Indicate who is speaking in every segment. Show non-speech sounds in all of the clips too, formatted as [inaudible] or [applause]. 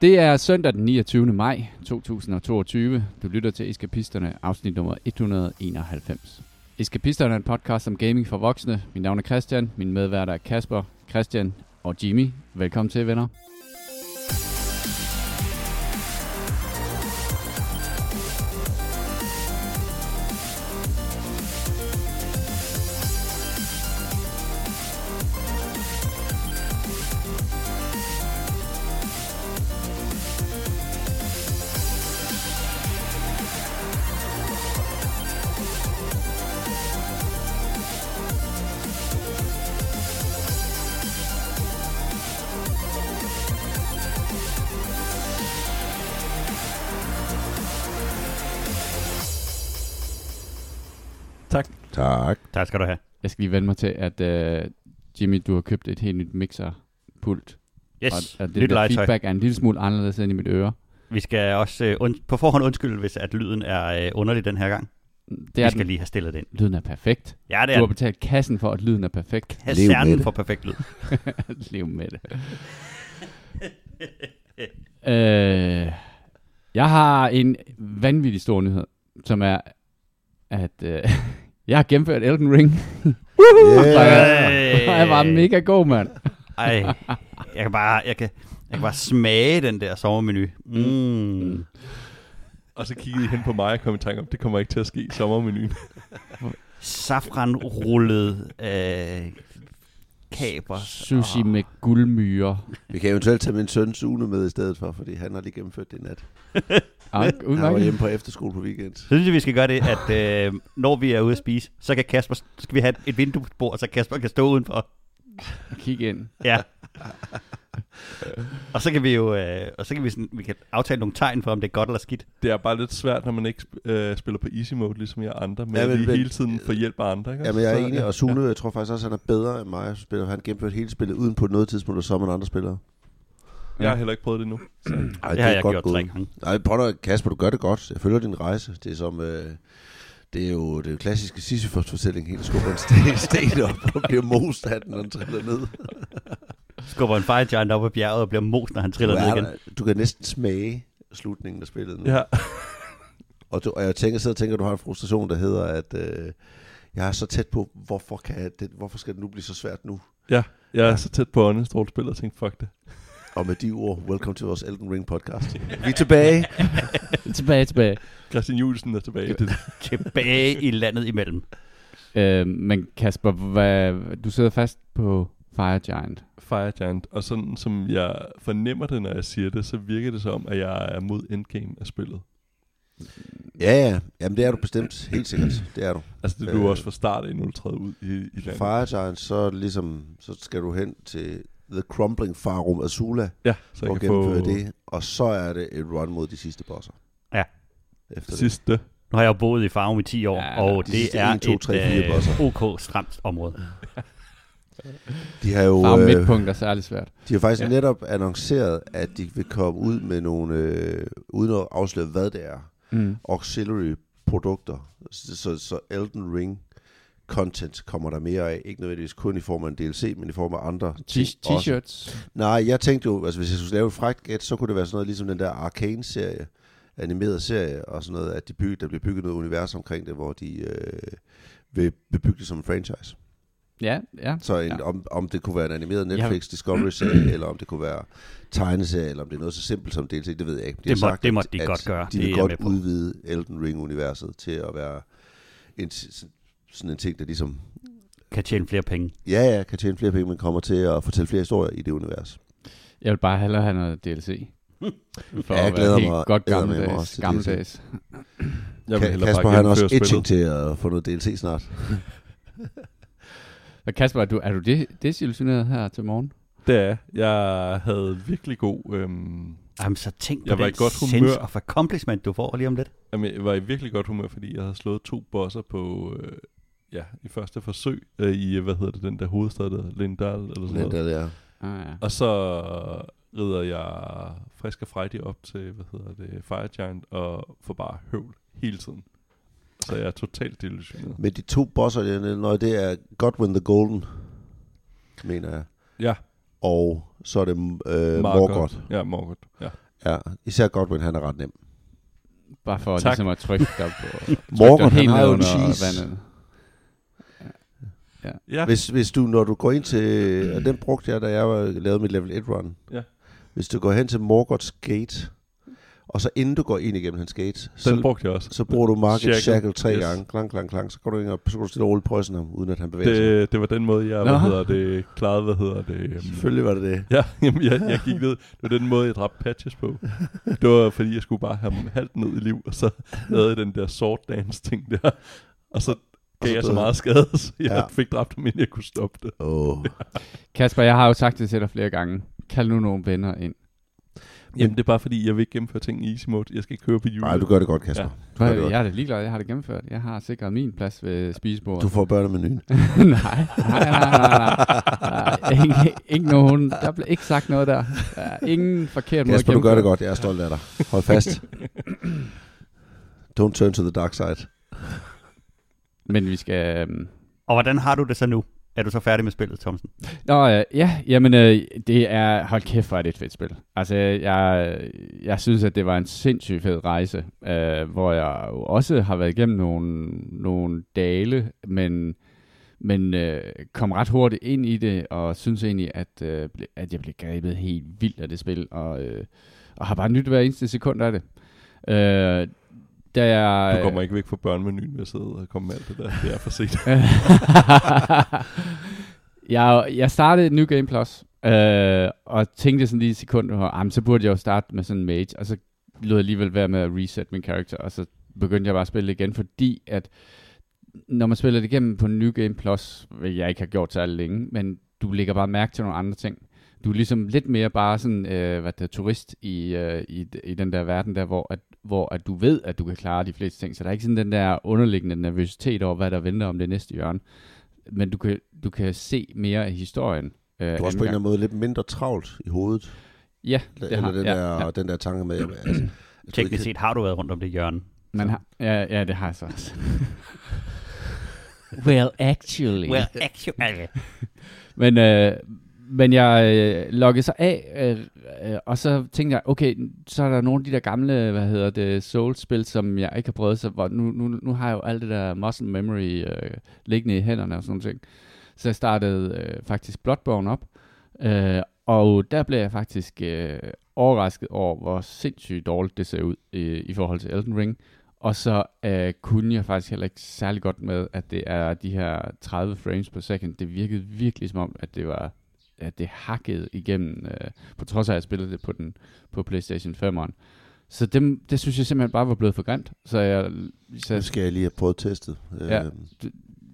Speaker 1: Det er søndag den 29. maj 2022. Du lytter til Eskapisterne, afsnit nummer 191. Eskapisterne er en podcast om gaming for voksne. Mit navn er Christian, min medværter er Kasper, Christian og Jimmy. Velkommen til, venner. Lige vende mig til, at uh, Jimmy, du har købt et helt nyt mixerpult.
Speaker 2: Yes,
Speaker 1: og, og det
Speaker 2: nyt
Speaker 1: der
Speaker 2: legetøj.
Speaker 1: feedback er en lille smule anderledes end i mit øre.
Speaker 2: Vi skal også øh, und- på forhånd undskylde, hvis at lyden er øh, underlig den her gang.
Speaker 1: Det
Speaker 2: Vi
Speaker 1: er
Speaker 2: skal
Speaker 1: den.
Speaker 2: lige have stillet det ind.
Speaker 1: Lyden er perfekt.
Speaker 2: Ja, det
Speaker 1: Du har
Speaker 2: er
Speaker 1: betalt kassen for, at lyden er perfekt.
Speaker 3: Lev med
Speaker 2: kasernen
Speaker 3: det.
Speaker 2: for perfekt lyd. [laughs]
Speaker 1: Lev med det. [laughs] øh, jeg har en vanvittig stor nyhed, som er, at øh, jeg har gennemført Elden Ring. [laughs]
Speaker 3: Yeah.
Speaker 1: jeg var mega god, mand.
Speaker 2: Ej, jeg kan bare, jeg kan, jeg kan bare smage den der sommermenu. Mm.
Speaker 4: Og så kiggede I hen på mig og kom i tanke om, det kommer ikke til at ske i sommermenuen.
Speaker 2: Safranrullet øh, kaber.
Speaker 1: Sushi med guldmyrer.
Speaker 3: Vi kan eventuelt tage min søn Sune med i stedet for, fordi han har lige gennemført det i nat. [laughs]
Speaker 1: Ah,
Speaker 3: Han var hjemme på efterskole på weekend.
Speaker 2: Så synes jeg, vi skal gøre det, at øh, når vi er ude at spise, så kan Kasper, så skal vi have et vinduesbord, så Kasper kan stå udenfor.
Speaker 1: Kig ind.
Speaker 2: Ja. [laughs] [laughs] og så kan vi jo øh, og så kan vi, sådan, vi kan aftale nogle tegn for, om det er godt eller skidt.
Speaker 4: Det er bare lidt svært, når man ikke øh, spiller på easy mode, ligesom jeg andre, men,
Speaker 3: Ja,
Speaker 4: ja,
Speaker 3: men-
Speaker 4: men
Speaker 3: men-
Speaker 4: hele tiden får hjælp af andre. Ikke?
Speaker 3: Jamen, jeg er
Speaker 4: Så-
Speaker 3: enig, og Sune, jeg tror faktisk også, at han er bedre end mig. Spiller. Han gennemført hele spillet uden på noget tidspunkt, og så end andre spillere.
Speaker 4: Jeg har heller ikke prøvet det nu.
Speaker 3: Ej,
Speaker 2: det har jeg gjort tre gange.
Speaker 3: Nej, prøv at, Kasper, du gør det godt. Jeg følger din rejse. Det er som... Øh, det er jo det klassiske Sisyfos-fortælling. Helt skubber en sten, sten op og bliver most af den, når den triller ned.
Speaker 2: Skubber en fire giant op ad bjerget og bliver mos, når han
Speaker 3: Du,
Speaker 2: triller ned igen.
Speaker 3: du kan næsten smage slutningen af spillet nu.
Speaker 4: Ja, [laughs]
Speaker 3: Og, du, og jeg tænker, sidder og tænker, at du har en frustration, der hedder, at øh, jeg er så tæt på, hvorfor, kan det, hvorfor skal det nu blive så svært nu?
Speaker 4: jeg er så tæt på honest rollespil og tænkte, fuck det.
Speaker 3: Og med de ord, welcome til vores Elden Ring podcast. Vi er tilbage. [laughs]
Speaker 1: Tilbage, tilbage.
Speaker 4: Christian Julesen er tilbage.
Speaker 2: Tilbage i landet imellem.
Speaker 1: Øh, men Kasper, hvad, du sidder fast på Fire Giant.
Speaker 4: Fire Giant, og sådan som jeg fornemmer det, når jeg siger det, så virker det som, at jeg er mod endgame af spillet.
Speaker 3: Ja, ja. Jamen, det er du bestemt. Helt sikkert. Det er du.
Speaker 4: Altså det er du
Speaker 3: Øh.
Speaker 4: også fra start, inden du træder ud i, i landet.
Speaker 3: Fire Giant, så, det ligesom, så skal du hen til The Crumbling Farum Azula
Speaker 4: Ja, så jeg kan få
Speaker 3: gennemføre det. Og så er det et run mod de sidste bosser.
Speaker 2: Ja.
Speaker 3: Efter det.
Speaker 4: sidste.
Speaker 2: Nu har jeg jo boet i Farum i 10 år,
Speaker 1: Ja,
Speaker 2: og
Speaker 3: de
Speaker 2: det er
Speaker 3: 1, 2, 3, 4
Speaker 2: et
Speaker 3: bosser.
Speaker 2: øh, OK stramt område. [laughs]
Speaker 3: De har jo
Speaker 1: Farm
Speaker 3: øh,
Speaker 1: midtpunkt er særlig svært.
Speaker 3: de har faktisk
Speaker 1: Ja.
Speaker 3: netop annonceret, at de vil komme ud med nogle, øh, uden at afsløre, hvad det er,
Speaker 1: Mm.
Speaker 3: auxiliary produkter. Så, så, så Elden Ring content kommer der mere af. Ikke nødvendigvis kun i form af en DLC, men i form af andre.
Speaker 1: T-shirts.
Speaker 3: Nej, jeg tænkte jo, altså hvis jeg skulle lave et frækt gæt, så kunne det være sådan noget ligesom den der Arcane-serie, animeret serie og sådan noget, at de bygge, der bliver bygget noget univers omkring det, hvor de øh, vil, vil bygge det som en franchise.
Speaker 1: Ja, ja.
Speaker 3: Så en,
Speaker 1: Ja.
Speaker 3: ja. om, om det kunne være en animeret
Speaker 1: Ja.
Speaker 3: Netflix Discovery-serie, [clears throat] eller om det kunne være tegneserie, eller om det er noget så simpelt som DLC, det ved jeg ikke. De
Speaker 2: Det må- det måtte de
Speaker 3: at
Speaker 2: godt gøre.
Speaker 3: De
Speaker 2: Det
Speaker 3: vil
Speaker 2: er jeg
Speaker 3: godt udvide Elden Ring-universet til at være en, sådan en ting, der ligesom,
Speaker 2: Kan tjene flere penge.
Speaker 3: ja, ja, kan tjene flere penge, men kommer til at fortælle flere historier i det univers.
Speaker 1: Jeg vil bare hellere have noget DLC. [laughs] For
Speaker 3: Ja, jeg
Speaker 1: at være
Speaker 3: glæder mig-
Speaker 1: godt
Speaker 3: glæder mig
Speaker 1: gammeldags.
Speaker 3: også til
Speaker 1: gammeldags.
Speaker 4: Jeg vil
Speaker 3: Kasper
Speaker 4: bare
Speaker 3: han også itching til at få noget DLC snart. [laughs]
Speaker 1: Og Kasper, er du, er du det, desillusioneret her til morgen?
Speaker 4: Det er jeg. Havde virkelig god... Øhm,
Speaker 2: Jamen, så tænk på
Speaker 4: Jeg var
Speaker 2: den
Speaker 4: i godt
Speaker 2: sense
Speaker 4: humør.
Speaker 2: of accomplishment, du får lige om lidt.
Speaker 4: Jamen, jeg var i virkelig godt humør, fordi jeg havde slået to bosser på, øh, ja, i første forsøg øh, i, hvad hedder det, den der hovedstad, der Lindal, eller sådan
Speaker 3: Den
Speaker 4: noget.
Speaker 3: der.
Speaker 1: Ah, ja.
Speaker 4: Og så rider jeg frisk og frejdig op til, hvad hedder det, Fire Giant, og får bare høvl hele tiden. Så jeg er totalt delusioneret.
Speaker 3: Men de to bosser, jeg når det er Godwin the Golden, mener jeg.
Speaker 4: Ja,
Speaker 3: Og så er det øh, Morgoth.
Speaker 4: Ja, Morgoth. Ja.
Speaker 3: Ja, især Godwin, han er ret nem.
Speaker 1: Bare for
Speaker 4: Tak.
Speaker 1: ligesom at trykke dig på. [laughs] dig
Speaker 3: han har jo en cheese.
Speaker 1: vandet.
Speaker 4: Ja,
Speaker 3: Hvis, hvis du, når du går ind til, og den brugte jeg, da jeg var, lavede mit level 1 run.
Speaker 4: Ja.
Speaker 3: Hvis du går hen til Morgoth's Gate, og så inden du går ind igennem hans gate,
Speaker 4: den
Speaker 3: så,
Speaker 4: brugte jeg også.
Speaker 3: så bruger du Market
Speaker 4: Shackle.
Speaker 3: Shackle tre
Speaker 4: Yes.
Speaker 3: gange. Klang, klang, klang. Så går du ind og, så går du stille roligt poison ham, uden at han bevæger sig.
Speaker 4: Det, det var den måde, jeg
Speaker 1: Nå.
Speaker 4: hvad hedder det, klarede, hvad hedder det. øhm,
Speaker 3: Selvfølgelig var det det.
Speaker 4: Ja, [laughs] jamen, jeg, jeg gik ned. Det var den måde, jeg dræbte patches på. Det var, fordi jeg skulle bare have dem halvt ned i liv, og så lavede jeg den der sword dance ting der. Og så gav jeg så meget skade, [laughs] så jeg
Speaker 3: Ja.
Speaker 4: fik dræbt ham, inden jeg kunne stoppe det.
Speaker 3: Åh. [laughs]
Speaker 1: Kasper, jeg har jo sagt det til dig flere gange. Kald nu nogle venner ind.
Speaker 4: Jamen, det er bare fordi, jeg vil ikke gennemføre ting i easy mode. Jeg skal ikke køre på hjulet.
Speaker 3: Nej, du gør det godt, Kasper.
Speaker 4: Ja.
Speaker 3: Du, godt.
Speaker 1: Jeg er da ligeglad, jeg har det gennemført. Jeg har sikret min plads ved spisebordet.
Speaker 3: du får børnemenuen. [laughs]
Speaker 1: nej, nej, nej, nej, nej. Ingen, ikke nogen, der blev ikke sagt noget der. der er ingen forkert måde
Speaker 3: Kasper, du gør det godt. Jeg er stolt af dig. Hold fast. Don't turn to the dark side.
Speaker 1: Men vi skal... øhm,
Speaker 2: Og hvordan har du det så nu? Er du så færdig med spillet, Thomsen?
Speaker 1: Nå, øh, ja, jamen, øh, det er, hold kæft, hvor er det et fedt spil. Altså, jeg, jeg synes, at det var en sindssygt fed rejse, øh, hvor jeg jo også har været igennem nogle, nogle dale, men, men øh, kom ret hurtigt ind i det, og synes egentlig, at, øh, at jeg blev grebet helt vildt af det spil, og, øh, og har bare nyt hver eneste sekund af det. Øh, da jeg,
Speaker 4: Du kommer ikke væk fra børnemenuen ved at sidde og komme med alt det der. Det er for sent. [laughs]
Speaker 1: jeg, jeg startede New Game Plus, øh, og tænkte sådan lige et sekund, at så burde jeg jo starte med sådan en mage, og så lod jeg alligevel være med at reset min karakter, og så begyndte jeg bare at spille igen, fordi at når man spiller det igennem på New Game Plus, vil jeg ikke have gjort så længe, men du lægger bare mærke til nogle andre ting. Du er ligesom lidt mere bare sådan, øh, hvad det er, turist i, øh, i, i den der verden der, hvor, at, hvor at du ved, at du kan klare de fleste ting. Så der er ikke sådan den der underliggende nervøsitet over, hvad der venter om det næste hjørne. Men du kan, du kan se mere af historien. Øh,
Speaker 3: Du er også på en eller anden måde lidt mindre travlt i hovedet.
Speaker 1: Ja,
Speaker 3: Det eller
Speaker 1: har,
Speaker 3: den,
Speaker 1: ja,
Speaker 3: der,
Speaker 1: ja.
Speaker 3: den der tanke med, altså,
Speaker 2: Teknisk
Speaker 3: ikke-
Speaker 2: set har du været rundt om det hjørne.
Speaker 1: Man har, ja, ja, det har jeg så også. [laughs] well, actually. [laughs]
Speaker 2: actually.
Speaker 1: Men, øh, men jeg øh, loggede så af, øh, øh, og så tænkte jeg, okay, så er der nogle af de der gamle, hvad hedder det, Souls-spil, som jeg ikke har prøvet, så hvor nu, nu, nu har jeg jo alt det der muscle memory øh, liggende i hænderne og sådan noget. ting. Så jeg startede øh, faktisk Bloodborne op, øh, og der blev jeg faktisk øh, overrasket over, hvor sindssygt dårligt det ser ud i, i forhold til Elden Ring. Og så øh, kunne jeg faktisk heller ikke særlig godt med, at det er de her 30 frames per second. Det virkede virkelig som om, at det var at det hakkede igennem, øh, på trods af, at jeg spillede det på, den, på PlayStation 5'eren. Så det, det synes jeg simpelthen bare var blevet for grimt. Så jeg, så
Speaker 3: Det skal jeg lige have prøvet testet.
Speaker 1: Ja.
Speaker 3: Øhm,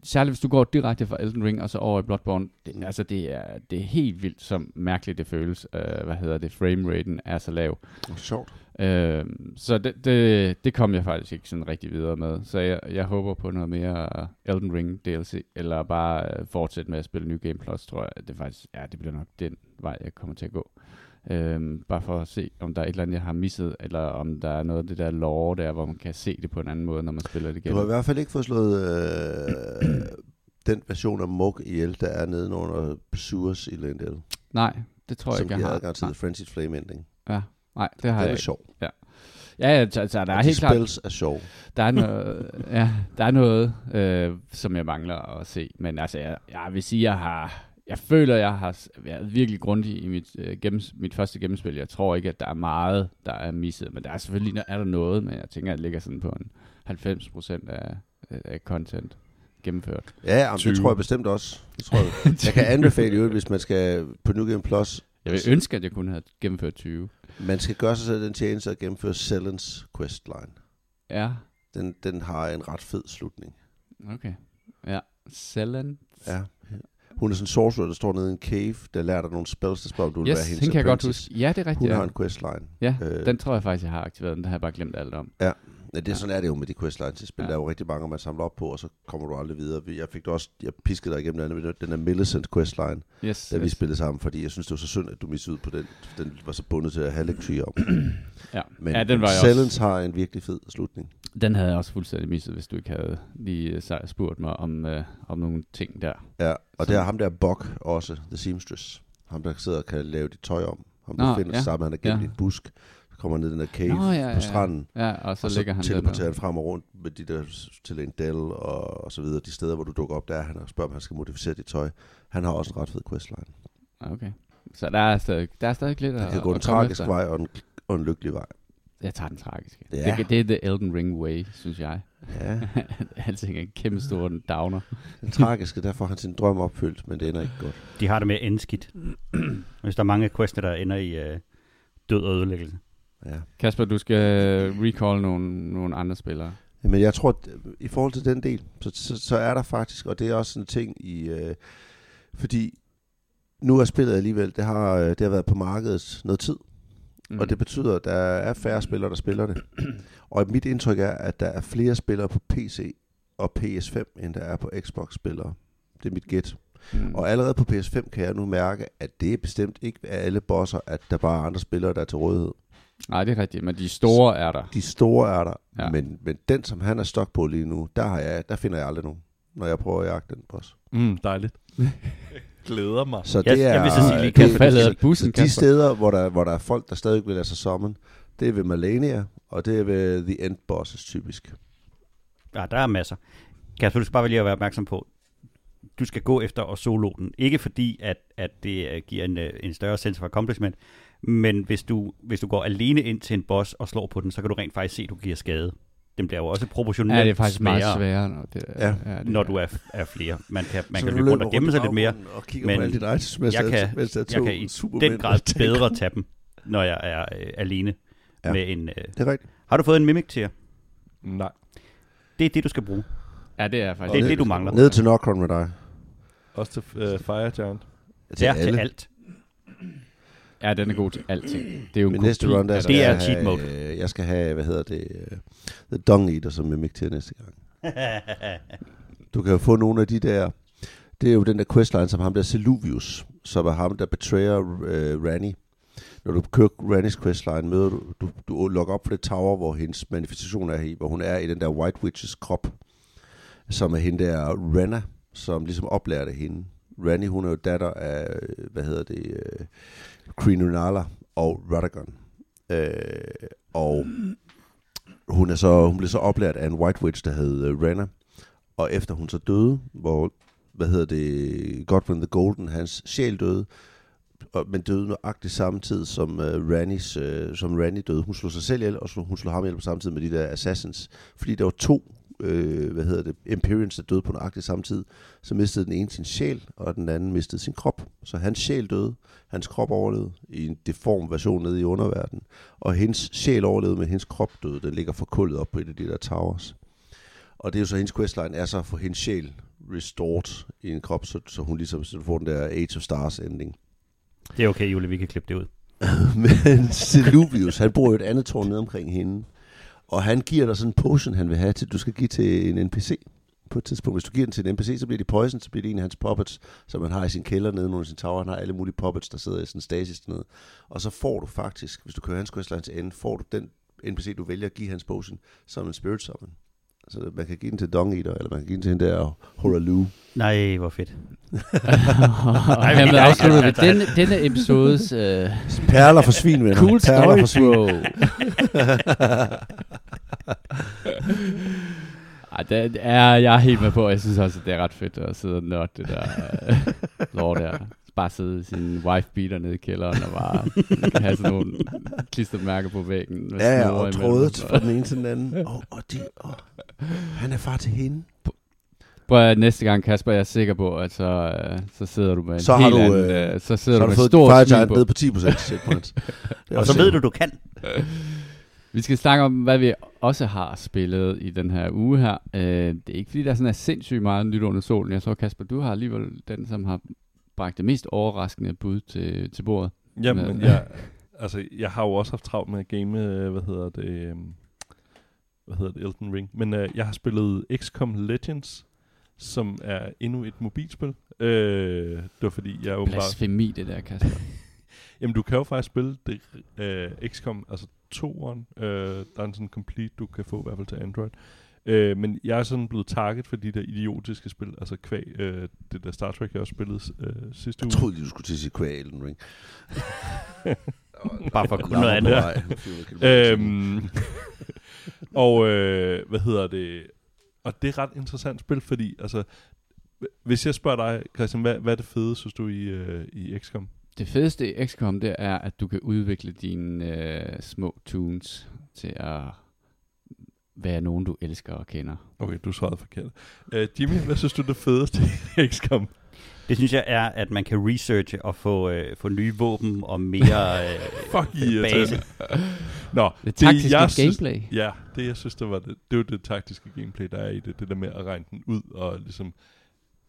Speaker 1: særligt hvis du går direkte fra Elden Ring og så over i Bloodborne, det, altså det er, det er helt vildt, som mærkeligt det føles. Øh, hvad hedder det? Frameraten er så lav.
Speaker 3: Sjovt.
Speaker 1: Øh, så det, det, det kom jeg faktisk ikke sådan rigtig videre med. Så jeg, jeg håber på noget mere Elden Ring DLC, eller bare øh, fortsætte med at spille New Game Plus, tror jeg. at Det faktisk, ja, det bliver nok den vej, jeg kommer til at gå. Øhm, bare for at se, om der er et eller andet, jeg har misset, eller om der er noget af det der lore der, hvor man kan se det på en anden måde, når man spiller det
Speaker 3: Du
Speaker 1: igennem.
Speaker 3: har i hvert fald ikke fået slået øh, [clears throat] den version af Mug ihjel, der er nede under Sewers i Lendale.
Speaker 1: Nej, det tror jeg
Speaker 3: Som
Speaker 1: ikke, jeg har.
Speaker 3: adgang til
Speaker 1: Nej,
Speaker 3: The Frenzied Flame Ending.
Speaker 1: ja, nej, det har
Speaker 3: Den
Speaker 1: jeg
Speaker 3: er
Speaker 1: ikke.
Speaker 3: sjov.
Speaker 1: Ja, ja, altså, altså, der er
Speaker 3: Og
Speaker 1: helt
Speaker 3: de
Speaker 1: klart,
Speaker 3: spells er sjov.
Speaker 1: der er noget, ja, der er noget øh, som jeg mangler at se. Men altså, jeg, jeg vil sige, jeg har, jeg føler, jeg har været virkelig grundig i mit, øh, gennems, mit første gennemspil. Jeg tror ikke, at der er meget, der er misset. Men der er selvfølgelig er der noget, men jeg tænker, at det ligger sådan på en 90% af, af content gennemført.
Speaker 3: Ja, jamen, det
Speaker 4: 20.
Speaker 3: tror jeg bestemt også. Det tror jeg. [laughs] jeg kan anbefale jo, hvis man skal på New Game Plus,
Speaker 1: Jeg vil ønske, at jeg kunne have gennemført 20.
Speaker 3: man skal gøre sig selv den tjeneste at gennemføre Sellens questline.
Speaker 1: Ja,
Speaker 3: Den, den har en ret fed slutning.
Speaker 1: okay. Ja, Sellen.
Speaker 3: Ja. Hun er sådan en sorcerer, der står nede i en cave, der lærer dig nogle spells, der spørger, om du vil
Speaker 1: Yes,
Speaker 3: være hendes
Speaker 1: kan jeg godt huske. Ja, det er rigtigt.
Speaker 3: Hun
Speaker 1: ja.
Speaker 3: har en questline.
Speaker 1: Ja,
Speaker 3: Øh.
Speaker 1: den tror jeg faktisk, jeg har aktiveret. Den har jeg bare glemt alt om.
Speaker 3: Ja, det er
Speaker 1: Ja.
Speaker 3: sådan er det jo med de questlines i spil.
Speaker 1: Ja.
Speaker 3: Der er jo rigtig mange, man samler op på, og så kommer du aldrig videre. Jeg fik det også, jeg piskede dig igennem den, den der Millicent questline,
Speaker 1: Yes,
Speaker 3: da vi
Speaker 1: yes.
Speaker 3: spillede sammen, fordi jeg synes, det var så synd, at du missede ud på den. Den var så bundet til at have lektyr om. [clears throat]
Speaker 1: Ja.
Speaker 3: Men
Speaker 1: ja, den var jeg
Speaker 3: Silence
Speaker 1: også,
Speaker 3: har en virkelig fed slutning.
Speaker 1: Den havde jeg også fuldstændig misset, hvis du ikke havde lige øh, spurgt mig om, øh, om nogle ting der.
Speaker 3: Ja, og
Speaker 1: Så-
Speaker 3: det er ham der Buck også, The Seamstress. Ham der sidder og kan lave dit tøj om. Ham der
Speaker 1: Nå,
Speaker 3: finder
Speaker 1: ja.
Speaker 3: sammen, han er gemt
Speaker 1: Ja.
Speaker 3: i en busk. Så kommer ned i den der cave
Speaker 1: Nå, ja, ja,
Speaker 3: på stranden.
Speaker 1: Ja, og så,
Speaker 3: og så
Speaker 1: ligger han
Speaker 3: teleporterer
Speaker 1: der.
Speaker 3: han frem og rundt med de der til en del og, og så videre. De steder, hvor du dukker op, der er han og spørger, om han skal modificere dit tøj. Han har også en ret fed questline.
Speaker 1: Okay. Så der er stadig, der er stadig lidt at,
Speaker 3: kan gå en tragisk vej og en, og en lykkelig vej.
Speaker 1: Jeg tager den tragiske.
Speaker 3: Ja.
Speaker 1: Det, det er The Elden Ring way, synes jeg.
Speaker 3: Ja, [laughs]
Speaker 1: Alting er en kæmpe stor downer.
Speaker 3: den tragiske, der får han sin drøm opfyldt, men det ender ikke godt.
Speaker 2: De har det med at ende skidt. [clears throat] Hvis der er mange quests, der ender i øh, død og ødelæggelse.
Speaker 3: Ja.
Speaker 1: Kasper, du skal recall nogle, nogle andre spillere.
Speaker 3: Men jeg tror, at i forhold til den del, så, så, så er der faktisk, og det er også en ting i, øh, fordi nu er spillet alligevel, det har, øh, det har været på markedet noget tid, mm. og det betyder, at der er færre spillere, der spiller det. [clears throat] og mit indtryk er, at der er flere spillere på PC og PS5, end der er på Xbox-spillere. Det er mit gæt.
Speaker 1: mm.
Speaker 3: Og allerede på PS5 kan jeg nu mærke, at det er bestemt ikke af alle bosser, at der bare er andre spillere, der er til rådighed.
Speaker 1: Nej, det er rigtigt, men de store er der.
Speaker 3: De store er der,
Speaker 1: Ja.
Speaker 3: men, men den, som han er stok på lige nu, der, har jeg, der finder jeg aldrig nogen, når jeg prøver at jagte den boss.
Speaker 4: Mm, dejligt. [laughs] Glæder mig.
Speaker 3: Så
Speaker 2: Jeg-
Speaker 3: det er,
Speaker 2: jeg vil så sige lige,
Speaker 1: faldet
Speaker 3: så-
Speaker 1: af bussen,
Speaker 3: de
Speaker 1: Kasper.
Speaker 3: steder, hvor der, hvor der er folk, der stadig vil lade sig summon, det er ved Malenia, og det er ved The End Bosses typisk.
Speaker 2: Ja, der er masser. Kasper, du skal bare lige at være opmærksom på, du skal gå efter og solo den. Ikke fordi, at, at det øh, giver en, øh, en større sense of accomplishment, men hvis du, hvis du går alene ind til en boss og slår på den, så kan du rent faktisk se, at du giver skade. Den bliver jo også proportionelt
Speaker 1: Ja, det er faktisk
Speaker 2: sværere,
Speaker 1: meget sværere, når, det,
Speaker 3: Ja.
Speaker 1: det
Speaker 2: når du er, er flere. Man kan, man
Speaker 3: Så
Speaker 2: kan løbe rundt og gemme sig lidt mere.
Speaker 3: Og kigger
Speaker 2: men
Speaker 3: på alle dine items, mens
Speaker 2: jeg kan-
Speaker 3: mens er
Speaker 2: Jeg
Speaker 3: to
Speaker 2: kan i den grad [laughs] bedre tage dem, når jeg er øh, alene
Speaker 3: Ja.
Speaker 2: ja. med en... Øh.
Speaker 3: Det er rigtigt.
Speaker 2: Har du fået en mimic til
Speaker 4: Nej.
Speaker 2: Det er det, du skal bruge.
Speaker 1: Ja, det er faktisk
Speaker 2: Det er det, du mangler.
Speaker 3: Ned til Nocron med dig.
Speaker 4: Også til uh, Fire Giant.
Speaker 2: Det er til alt.
Speaker 1: Ja, den er god til alting. Det er jo en
Speaker 3: Min
Speaker 1: kopi
Speaker 3: næste run, der
Speaker 1: af
Speaker 3: skal
Speaker 2: Det er
Speaker 3: jeg
Speaker 2: cheat
Speaker 3: have,
Speaker 2: mode.
Speaker 3: øh, Jeg skal have, hvad hedder det, uh, The Dung Eater som mimic til næste gang. [laughs] Du kan jo få nogle af de der... Det er jo den der questline, som ham der Seluvius, som er ham, der betrayer uh, Rani. Når du kører Rannys questline, møder du, du, du logger op på det tower, hvor hendes manifestation er i, hvor hun er i den der White Witches krop, som er hende der Renna, som ligesom oplærte hende. Rani, hun er jo datter af, hvad hedder det, uh, Queen Renala og Radagon. Øh, og hun, er så, hun blev så oplært af en White Witch, der hed øh, uh, Rana. Og efter hun så døde, hvor, hvad hedder det, Godwin the Golden, hans sjæl døde, og, men døde nøjagtigt samtidig som uh, Rannys, uh, som Ranny døde. Hun slog sig selv ihjel, og slog, hun slog ham ihjel på samme tid med de der assassins. Fordi der var to, øh, hvad hedder det, Imperials, der døde på nøjagtigt samme tid. Så mistede den ene sin sjæl, og den anden mistede sin krop. Så hans sjæl døde, hans krop overlevede i en deform version nede i underverdenen. Og hendes sjæl overlevede, men hendes krop døde. Den ligger forkullet op på et af de der towers. Og det er jo så, hendes questline er så at få hendes sjæl restored i en krop, så, så hun ligesom så får den der Age of Stars ending.
Speaker 2: Det er okay, Julie, vi kan klippe det ud. [laughs]
Speaker 3: Men Seluvius, han bor jo et andet tårn nede omkring hende. Og han giver dig sådan en potion, han vil have, til du skal give til en NPC på et tidspunkt. Hvis du giver den til en NPC, så bliver de poison, så bliver det en af hans puppets, som han har i sin kælder nede under sin tower. Han har alle mulige puppets, der sidder i sådan en stasis dernede. Og så får du faktisk, hvis du kører hans questline til ende, får du den NPC, du vælger at give hans potion, som en spirit summon. Så man kan give den til Dung Eater, eller man kan give den til hende der Horalu.
Speaker 2: Nej, hvor fedt. [laughs]
Speaker 1: Nej, han
Speaker 2: vi
Speaker 1: vil
Speaker 2: kan
Speaker 1: afslutte
Speaker 2: ikke-
Speaker 1: med denne, denne episodes uh,
Speaker 3: Perler for svin, venner.
Speaker 1: cool
Speaker 3: Perler
Speaker 1: story,
Speaker 3: for svin. [laughs] [laughs]
Speaker 1: Ej, det er, jeg er helt med på, jeg synes også, at det er ret fedt at sidde og nørde det der lort der. Bare sidde i sin wife beater nede i kælderen og bare have sådan nogle klistermærker på væggen.
Speaker 3: Ja, ja, og trådet
Speaker 1: så-
Speaker 3: fra den ene til den anden. Og, og, de, og han er far til hende.
Speaker 1: Prøv at næste gang, Kasper, jeg er sikker på, at så, øh, så sidder du med en
Speaker 3: Så har
Speaker 1: helt
Speaker 3: du,
Speaker 1: anden,
Speaker 3: øh,
Speaker 1: øh, så
Speaker 3: Så
Speaker 1: sidder
Speaker 3: har
Speaker 1: du
Speaker 3: du
Speaker 1: med
Speaker 3: fået
Speaker 1: stor smil på.
Speaker 3: ned på 10% checkpoints. [laughs] Det er
Speaker 2: Og så ved du, du kan.
Speaker 1: Vi skal snakke om, hvad vi også har spillet i den her uge her. Øh, det er ikke, fordi der er sådan er sindssygt meget nyt under solen. Jeg tror, Kasper, du har alligevel den, som har bragt det mest overraskende bud til, til bordet.
Speaker 4: Jamen,
Speaker 1: Men-
Speaker 4: jeg, [laughs] altså, jeg har jo også haft travlt med at game, øh, hvad hedder det, øh, hvad hedder det, Elden Ring. Men øh, jeg har spillet XCOM Legends, som er endnu et mobilspil. Øh, det var fordi, jeg åbenbart...
Speaker 1: Blasfemi, det der, Kasper.
Speaker 4: Jamen, du kan jo faktisk spille det, øh, XCOM, altså toeren, øh, der er en sådan complete, du kan få i hvert fald til Android. Øh, men jeg er sådan blevet target for de der idiotiske spil, altså kvæg, øh, det der Star Trek, jeg også spillede øh, sidste
Speaker 3: Jeg
Speaker 4: uge.
Speaker 3: troede lige, du skulle til at sige kvæg Elden Ring. [laughs]
Speaker 2: Bare for at kunne noget andet.
Speaker 4: øhm, [laughs] og øh, hvad hedder det? Og det er et ret interessant spil, fordi altså, hvis jeg spørger dig, Christian, hvad, hvad er det fede, synes du, i, øh, i XCOM?
Speaker 1: Det fedeste i XCOM, det er, at du kan udvikle dine øh, små tunes til at være nogen, du elsker og kender.
Speaker 4: Okay, du svarede forkert. Uh, Jimmy, hvad synes du er det fedeste i XCOM?
Speaker 2: Det synes jeg er, at man kan researche og få, øh, få nye våben og mere [laughs] øh,
Speaker 4: Fuck
Speaker 2: base.
Speaker 4: irriterende. Nå,
Speaker 1: Det taktiske
Speaker 4: jeg synes-
Speaker 1: gameplay.
Speaker 4: Ja, det jeg synes, det var det, det var det taktiske gameplay, der er i det. Det der med at regne den ud og ligesom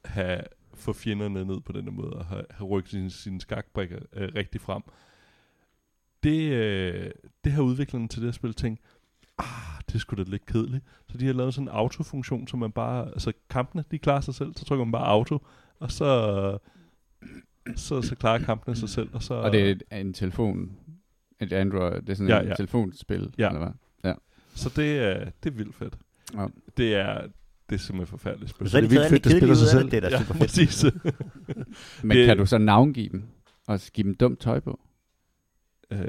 Speaker 4: have, få fjenderne ned på den måde og have, have rykket sine, sine skakbrikker øh, rigtig frem. Det, øh, det har udviklerne til det her spil tænkt, ah, det skulle da lidt kedeligt. Så de har lavet sådan en autofunktion, så man bare, altså kampene, de klarer sig selv, så trykker man bare auto, og så, så, så klarer kampene sig selv. Og, så,
Speaker 1: Og det er en telefon, et Android, det er sådan
Speaker 4: Ja,
Speaker 1: ja, et
Speaker 4: ja.
Speaker 1: telefonspil,
Speaker 4: Ja.
Speaker 1: eller hvad?
Speaker 4: Så det er, det er vildt fedt.
Speaker 1: Ja.
Speaker 4: Det er, det er simpelthen forfærdeligt spil.
Speaker 2: Så er de
Speaker 3: det er vildt fedt, det spiller sig
Speaker 2: af det. Er da
Speaker 4: ja,
Speaker 2: super fedt.
Speaker 4: præcis. [laughs]
Speaker 1: Men
Speaker 4: Det-
Speaker 1: kan du så navngive dem? Og give dem dumt tøj på?
Speaker 4: øh,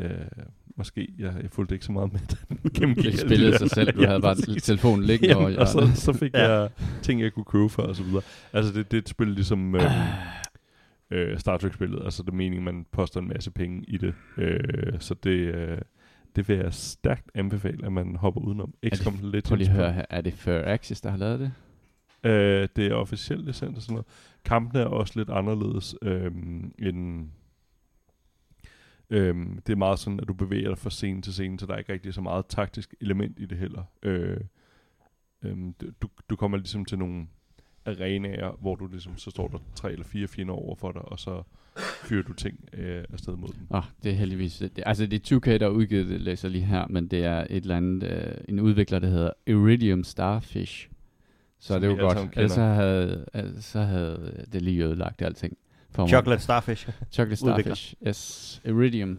Speaker 4: måske, jeg, jeg fulgte ikke så meget med [laughs] den.
Speaker 1: Det spillede sig selv. Du
Speaker 4: Ja,
Speaker 1: havde bare
Speaker 4: præcis.
Speaker 1: telefonen liggende over
Speaker 4: Jamen, og så, så fik
Speaker 2: Ja.
Speaker 4: jeg ting, jeg kunne købe for, og så videre. Altså, det, det er et spil ligesom øh, øh, Star Trek-spillet. Altså, det er meningen, man poster en masse penge i det. Øh, så det, øh, det vil jeg stærkt anbefale, at man hopper udenom. XCOM Legends.
Speaker 1: Prøv lige høre her. Er det Fur Axis, der har lavet det?
Speaker 4: Øh, det er officielt licens og sådan noget. Kampene er også lidt anderledes øhm, end... Øhm, det er meget sådan, at du bevæger dig fra scene til scene, så der er ikke rigtig så meget taktisk element i det heller. Øh, øhm, du, du kommer ligesom til nogle arenaer, hvor du ligesom, så står der tre eller fire fjender over for dig, og så fyrer du ting øh, afsted mod dem.
Speaker 1: Oh, det er heldigvis... Det, altså, det er 2K, der har udgivet det, læser lige her, men det er et eller andet... Øh, en udvikler, der hedder Iridium Starfish. Så
Speaker 4: Som
Speaker 1: det
Speaker 4: alle
Speaker 1: godt. Ellers så havde, ellers så havde det lige ødelagt alting. For mig.
Speaker 2: Chocolate Starfish.
Speaker 1: Chocolate. Starfish. Yes. Iridium.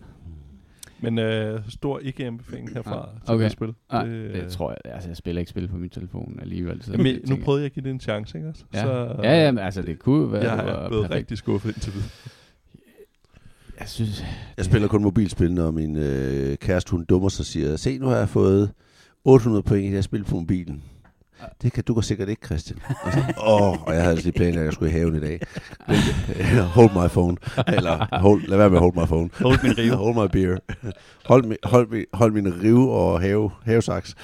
Speaker 4: Men øh, stor ikke-anbefaling herfra
Speaker 1: Ah,
Speaker 4: til
Speaker 1: okay.
Speaker 4: det spil.
Speaker 1: Nej, det, det tror jeg. Altså, jeg spiller ikke spil på min telefon alligevel. Så
Speaker 4: Jamen,
Speaker 1: det
Speaker 4: nu
Speaker 1: jeg-
Speaker 4: prøvede jeg at give det en chance, ikke også?
Speaker 1: Ja,
Speaker 4: Så,
Speaker 1: ja, ja men altså, det kunne være,
Speaker 4: jeg
Speaker 1: det
Speaker 4: er blevet
Speaker 1: perfekt.
Speaker 4: rigtig skuffet indtil videre.
Speaker 1: Jeg synes,
Speaker 3: Jeg spiller kun mobilspil, når min øh, kæreste hun dummer sig og siger, se nu har jeg fået 800 point i det her spil på mobilen. Det kan du kan sikkert ikke, Christian. Og, så, Åh, og jeg havde altså lige planer, at jeg skulle i haven i dag. Men, hold my phone. Eller hold, lad være med at hold my phone.
Speaker 2: Hold min rive.
Speaker 3: Hold my beer. Hold, mi, hold, mi, hold min rive og have, havesaks.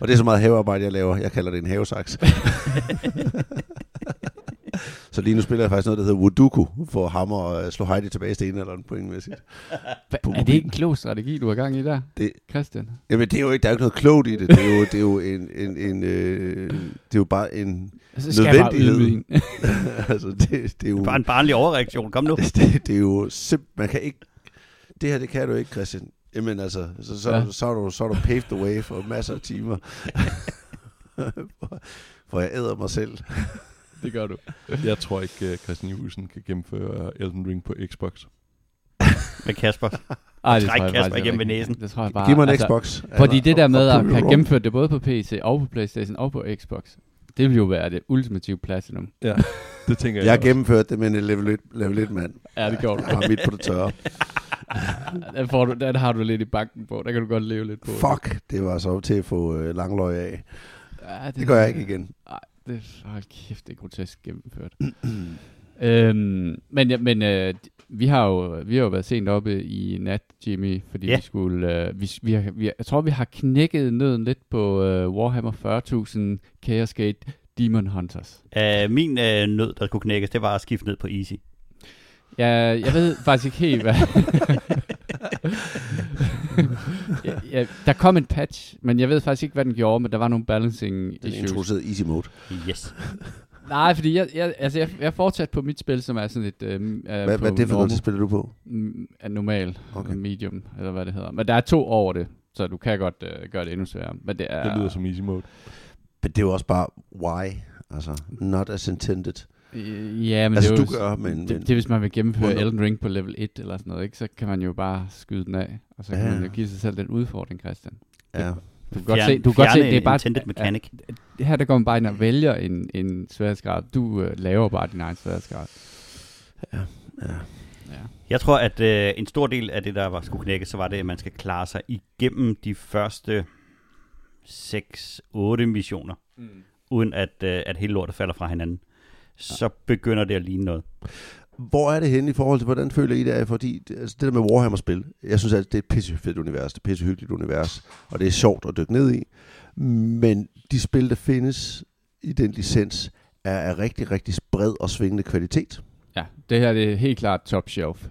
Speaker 3: og det er så meget havearbejde, jeg laver. Jeg kalder det en havesaks. Så lige nu spiller jeg faktisk noget, der hedder Wooduku, for hammer og slå Heidi tilbage i stenen eller pointmæssigt.
Speaker 1: er det ikke en klog strategi, du har gang i der,
Speaker 3: Det-
Speaker 1: Christian?
Speaker 3: Jamen, det er jo ikke, der er jo ikke noget klogt i det. Det er jo, det er jo en, en, en øh, det er jo bare en,
Speaker 1: Så bare
Speaker 3: Nødvendighed.
Speaker 1: en. [laughs]
Speaker 3: altså, det, det er jo,
Speaker 2: Bare en barnlig overreaktion. Kom nu.
Speaker 3: det, [laughs] det, det er jo simp, man kan ikke, det her, det kan du ikke, Christian. Jamen altså, så, så,
Speaker 1: Ja.
Speaker 3: ja. så, er du, så er du paved the way for masser af timer. [laughs] for, for jeg æder mig selv.
Speaker 1: Det gør du. [laughs]
Speaker 4: Jeg tror ikke, uh, Christian Juhlsen kan gennemføre Elden Ring på Xbox. [laughs]
Speaker 2: Med Kasper.
Speaker 1: Ej,
Speaker 2: Træk
Speaker 1: jeg
Speaker 2: Kasper igennem ved næsen.
Speaker 1: Det tror jeg bare.
Speaker 3: Giv mig en
Speaker 1: altså,
Speaker 3: Xbox.
Speaker 1: Fordi
Speaker 3: eller-
Speaker 1: det der med at
Speaker 3: wrong.
Speaker 1: gennemført det både på PC og på Playstation og på Xbox, det vil jo være det ultimative platinum.
Speaker 4: Ja, det tænker jeg
Speaker 3: Jeg
Speaker 4: også.
Speaker 3: gennemført det med en level 1, level 1 mand.
Speaker 1: Ja, det går du.
Speaker 3: Jeg har midt på det tørre. [laughs]
Speaker 1: Den, får du, den har du lidt i banken på. Der kan du godt leve lidt på.
Speaker 3: Fuck, det var så til at få øh, langløg af.
Speaker 1: Ja,
Speaker 3: Det gør jeg ikke igen.
Speaker 1: Det hold kæft, det er grotesk gennemført. [clears throat] øhm, men ja, men øh, vi har jo vi har jo været sent oppe i nat, Jimmy, fordi
Speaker 2: Ja.
Speaker 1: vi skulle øh, vi, vi, har, vi, jeg tror vi har knækket nøden lidt på øh, Warhammer 40.000 Chaos Gate Demon Hunters.
Speaker 2: Uh, min uh, nød, der kunne knækkes, det var at skifte ned på easy.
Speaker 1: Ja, jeg ved faktisk ikke helt, hvad... [laughs] [laughs] ja, ja, der kom en patch, men jeg ved faktisk ikke, hvad den gjorde, men der var nogle balancing
Speaker 3: Den
Speaker 1: issues.
Speaker 3: introducerede easy mode.
Speaker 2: Yes.
Speaker 1: Nej, fordi jeg, jeg, altså jeg, jeg er fortsat på mit spil, som er sådan et... Øh, øh,
Speaker 3: Hvad, hvad er det for noget, spiller du på?
Speaker 1: Mm, er normal,
Speaker 3: Okay.
Speaker 1: okay. medium, eller hvad det hedder. Men der er to over det, så du kan godt øh, gøre det endnu sværere. Men det er...
Speaker 4: Det lyder som easy mode.
Speaker 3: Men det er jo også bare why. Altså, not as intended.
Speaker 1: Øh, Ja, men
Speaker 3: altså,
Speaker 1: det er
Speaker 3: du
Speaker 1: jo,
Speaker 3: gør, men...
Speaker 1: det,
Speaker 3: men
Speaker 1: det, er, hvis man vil gennemføre
Speaker 3: Under-
Speaker 1: Elden Ring på level 1 eller sådan noget, ikke? så kan man jo bare skyde den af. Og så kan
Speaker 3: Ja.
Speaker 1: man jo give sig selv den udfordring, Christian.
Speaker 3: ja.
Speaker 1: Du kan godt se, du kan godt se det er bare...
Speaker 2: intended mechanic.
Speaker 1: det her der går man bare ind og vælger en, en sværhedsgrad. Du øh, laver bare din egen sværhedsgrad.
Speaker 3: Ja, ja.
Speaker 1: Ja.
Speaker 2: Jeg tror, at øh, en stor del af det, der var skulle knække, så var det, at man skal klare sig igennem de første 6-8 missioner,
Speaker 1: Mm.
Speaker 2: uden at, øh, at hele lortet falder fra hinanden. Så begynder det at ligne noget.
Speaker 3: Hvor er det henne i forhold til, hvordan føler I det er? Fordi det- altså det der med Warhammer-spil, jeg synes, at det er et pissefedt univers, det er et pissehyggeligt univers, og det er sjovt at dykke ned i. Men de spil, der findes i den licens, er af rigtig, rigtig bred og svingende kvalitet.
Speaker 1: Ja, det her det er helt klart top shelf.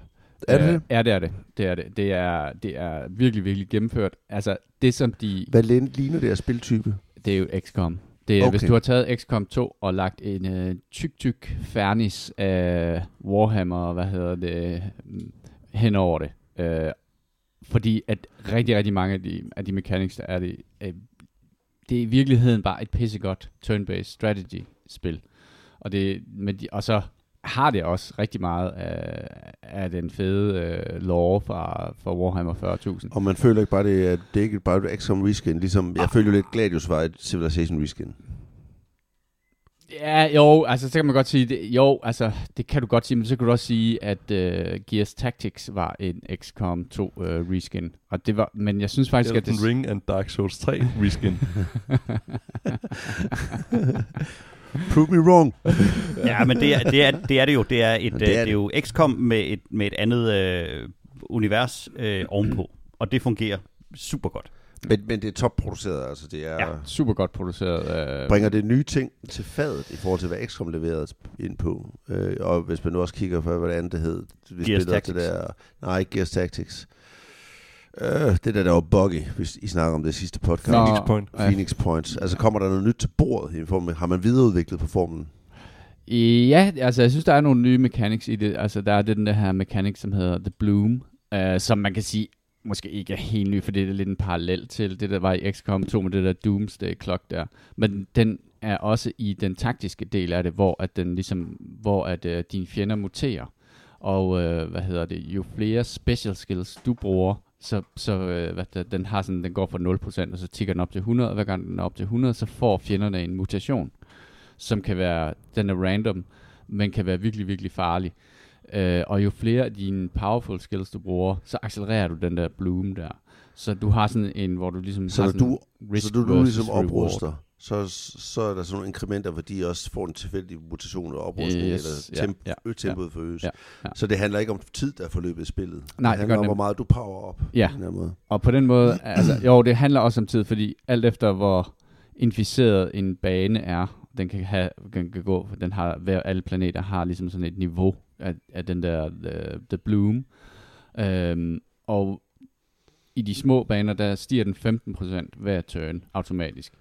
Speaker 3: Er det
Speaker 1: Øh,
Speaker 3: det?
Speaker 1: Ja, det er det. Det er, det. Det, er, det er virkelig, virkelig gennemført. Altså, det som de...
Speaker 3: Hvad ligner det af spiltype?
Speaker 1: Det er jo XCOM. Det er, okay.
Speaker 3: Okay.
Speaker 1: Hvis du har taget XCOM 2 og lagt en øh, tyk, tyk fernis af Warhammer, hvad hedder det, mm, hen over det. Øh, fordi at rigtig, rigtig mange af de, af de mechanics, der er det, øh, det er i virkeligheden bare et pissegodt turn-based strategy-spil. Og, det, med de, og så har det også rigtig meget af, af den fede øh, lore fra, fra Warhammer 40.000.
Speaker 3: Og man føler ikke bare, det er, det er ikke bare et XCOM reskin, ligesom jeg føler jo lidt Gladius var et Civilization reskin.
Speaker 1: Ja, jo, altså så kan man godt sige, det, jo, altså det kan du godt sige, men så kan du også sige, at uh, Gears Tactics var en XCOM 2 uh, reskin, og det var, men jeg synes faktisk, at
Speaker 4: Elden
Speaker 1: det...
Speaker 4: Ring and Dark Souls 3 reskin. [laughs] [laughs]
Speaker 3: Prove me wrong. [laughs]
Speaker 2: Ja, men det er det, er, det, er det jo. Det er, et,
Speaker 3: Det
Speaker 2: det
Speaker 3: er
Speaker 2: er, det er jo XCOM med et, med et andet øh, univers øh, ovenpå, og det fungerer super godt.
Speaker 3: Men, men det er topproduceret, altså det er...
Speaker 2: Ja.
Speaker 1: Super godt produceret. Uh,
Speaker 3: bringer det nye ting til fadet i forhold til, hvad XCOM leverede ind på. Øh, og hvis man nu også kigger på, hvad det andet det hed. Vi
Speaker 2: Gears
Speaker 3: spillede også det der... Nej, ikke Gears Tactics. Øh, det der, der var buggy, hvis I snakker om det sidste podcast.
Speaker 4: Phoenix Point.
Speaker 1: Ja.
Speaker 3: Phoenix Points. Altså kommer der noget nyt til bordet i form af, har man videreudviklet på formen?
Speaker 1: Ja, altså jeg synes, der er nogle nye mechanics i det. Altså der er den der her mechanic, som hedder The Bloom, uh, som man kan sige, måske ikke er helt ny, for det er lidt en parallel til det, der var i XCOM 2 med det der Doomsday Clock der. Men den er også i den taktiske del af det, hvor at den ligesom, hvor at uh, dine fjender muterer. Og uh, hvad hedder det, jo flere special skills du bruger, så, så uh, hvad der, den har sådan, den går fra 0%, og så tigger den op til 100, og hver gang den er op til 100, så får fjenderne en mutation som kan være, den er random, men kan være virkelig, virkelig farlig. Øh, og jo flere af dine powerful skills du bruger, så accelererer du den der bloom der. Så du har sådan en, hvor du ligesom
Speaker 3: Så
Speaker 1: har sådan
Speaker 3: du,
Speaker 1: risk
Speaker 3: så du, du ligesom
Speaker 1: reward.
Speaker 3: Så, så er der sådan nogle inkrementer, hvor de også får en tilfældig mutation og oprustning,
Speaker 1: Yes,
Speaker 3: eller
Speaker 1: ja,
Speaker 3: temp,
Speaker 1: ja,
Speaker 3: ø- tempoet forøges.
Speaker 1: ja, ja.
Speaker 3: Så det handler ikke om tid, der er forløbet i spillet.
Speaker 1: Nej,
Speaker 3: det
Speaker 1: det
Speaker 3: handler
Speaker 1: gør
Speaker 3: om,
Speaker 1: det
Speaker 3: hvor meget du power op.
Speaker 1: Ja.
Speaker 3: På den måde.
Speaker 1: Og på den måde, altså, jo, det handler også om tid, fordi alt efter hvor inficeret en bane er, den kan, have, den kan gå, den har, hver alle planeter har ligesom sådan et niveau af, af den der the, the bloom. Øhm, og i de små baner, der stiger den 15% hver turn automatisk.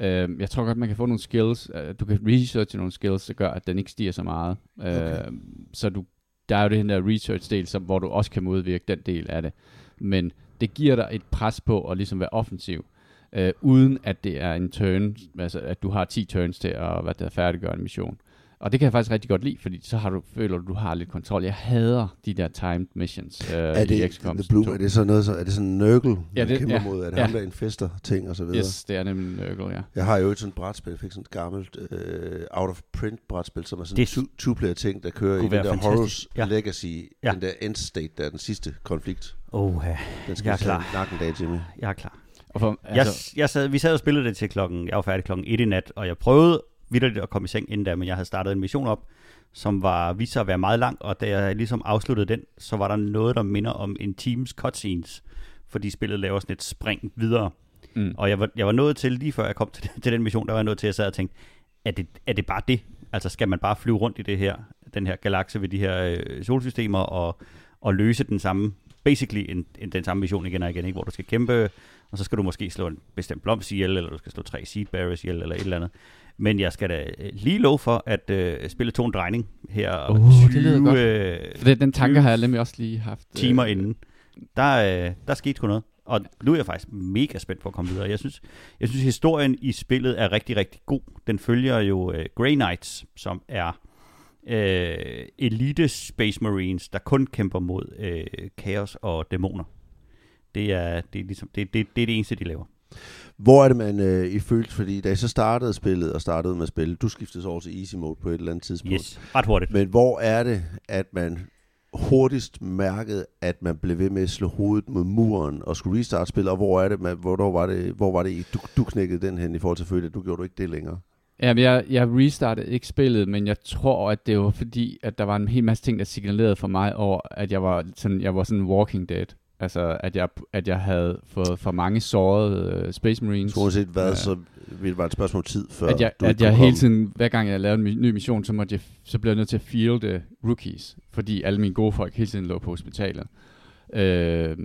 Speaker 1: Øhm, jeg tror godt, man kan få nogle skills, øh, du kan researche nogle skills, der gør, at den ikke stiger så meget.
Speaker 3: Okay.
Speaker 1: Øhm, så du, der er jo den der research-del, som, hvor du også kan modvirke den del af det. Men det giver dig et pres på at ligesom være offensiv, øh, uden at det er en turn, altså at du har 10 turns til at hvad der færdiggøre en mission. Og det kan jeg faktisk rigtig godt lide, fordi så har du, føler du, du har lidt kontrol. Jeg hader de der timed missions øh,
Speaker 3: Er
Speaker 1: i
Speaker 3: det,
Speaker 1: XCOM.
Speaker 3: the Bloom,
Speaker 1: 2.
Speaker 3: er det så noget, så, er det sådan en nørkel,
Speaker 1: Ja, det-
Speaker 3: kæmper
Speaker 1: ja,
Speaker 3: mod? Er det
Speaker 1: ja.
Speaker 3: ham, der infester ting og så videre?
Speaker 1: Yes, det er nemlig en Nurgle, ja.
Speaker 3: Jeg har jo et sådan et brætspil, jeg fik sådan et gammelt uh, out-of-print brætspil, som er sådan en two- two-player ting, der kører i den der
Speaker 2: fantastisk.
Speaker 3: Horus
Speaker 2: Ja.
Speaker 3: Legacy,
Speaker 2: Ja.
Speaker 3: den der end state, der er den sidste konflikt.
Speaker 2: Åh, ja.
Speaker 3: Den skal
Speaker 2: Jeg er klar.
Speaker 3: nakken dag, Jimmy.
Speaker 2: jeg er klar.
Speaker 1: Og for,
Speaker 2: Altså,
Speaker 1: altså,
Speaker 2: jeg, jeg sad, vi sad og spillede det til klokken, jeg var færdig klokken 1 i nat, og jeg prøvede vidderligt at komme i seng inden da, men jeg havde startet en mission op, som var vist sig at være meget lang, og da jeg ligesom afsluttede den, så var der noget, der minder om en Teams cutscenes, fordi spillet laver sådan et spring videre.
Speaker 1: mm,
Speaker 2: Og jeg var, jeg var nået til, lige før jeg kom til, til den mission, der var jeg nået til, at jeg sad og tænkte, er det, er det bare det? Altså skal man bare flyve rundt i det her, den her galakse ved de her øh, solsystemer og, og løse den samme, basically en, en, den samme mission igen og igen, ikke? hvor du skal kæmpe, og så skal du måske slå en bestemt blomst ihjel, eller du skal slå tre seed bearers ihjel, eller et eller andet. Men jeg skal da øh, lige love for, at øh, spillet tog en drejning her
Speaker 1: Uh, det lyder
Speaker 2: 20,
Speaker 1: godt.
Speaker 2: øh,
Speaker 1: for det, den tanke har jeg nemlig også lige haft. øh,
Speaker 2: timer inden. Der, øh, der skete sgu noget. Og nu er jeg faktisk mega spændt på at komme videre. Jeg synes, jeg synes historien i spillet er rigtig, rigtig god. Den følger jo øh, Grey Knights, som er øh, elite Space Marines, der kun kæmper mod øh, kaos og dæmoner. Det er, det, er ligesom, det, det, det er det eneste, de laver.
Speaker 3: Hvor er det, man øh, I følte, fordi da I så startede spillet og startede med at spille, du skiftede så over til easy mode på et eller andet tidspunkt.
Speaker 2: Yes, ret hurtigt.
Speaker 3: Men hvor er det, at man hurtigst mærket, at man blev ved med at slå hovedet mod muren og skulle restart spillet, og hvor er det, man, hvor, var det, hvor var det, du, du knækkede den hen i forhold til følge, du gjorde du ikke det længere?
Speaker 1: Ja, men jeg, jeg restartede ikke spillet, men jeg tror, at det var fordi, at der var en hel masse ting, der signalerede for mig over, at jeg var sådan, jeg var sådan walking dead. Altså, at jeg, at jeg havde fået for mange sårede uh, Space Marines.
Speaker 3: Så uanset hvad,
Speaker 1: Ja.
Speaker 3: så ville det være et spørgsmål tid, før
Speaker 1: at jeg,
Speaker 3: du
Speaker 1: at jeg hele tiden, hver gang jeg lavede en ny mission, så, måtte jeg, så blev jeg nødt til at fielde rookies, fordi alle mine gode folk hele tiden lå på hospitalet. Øh,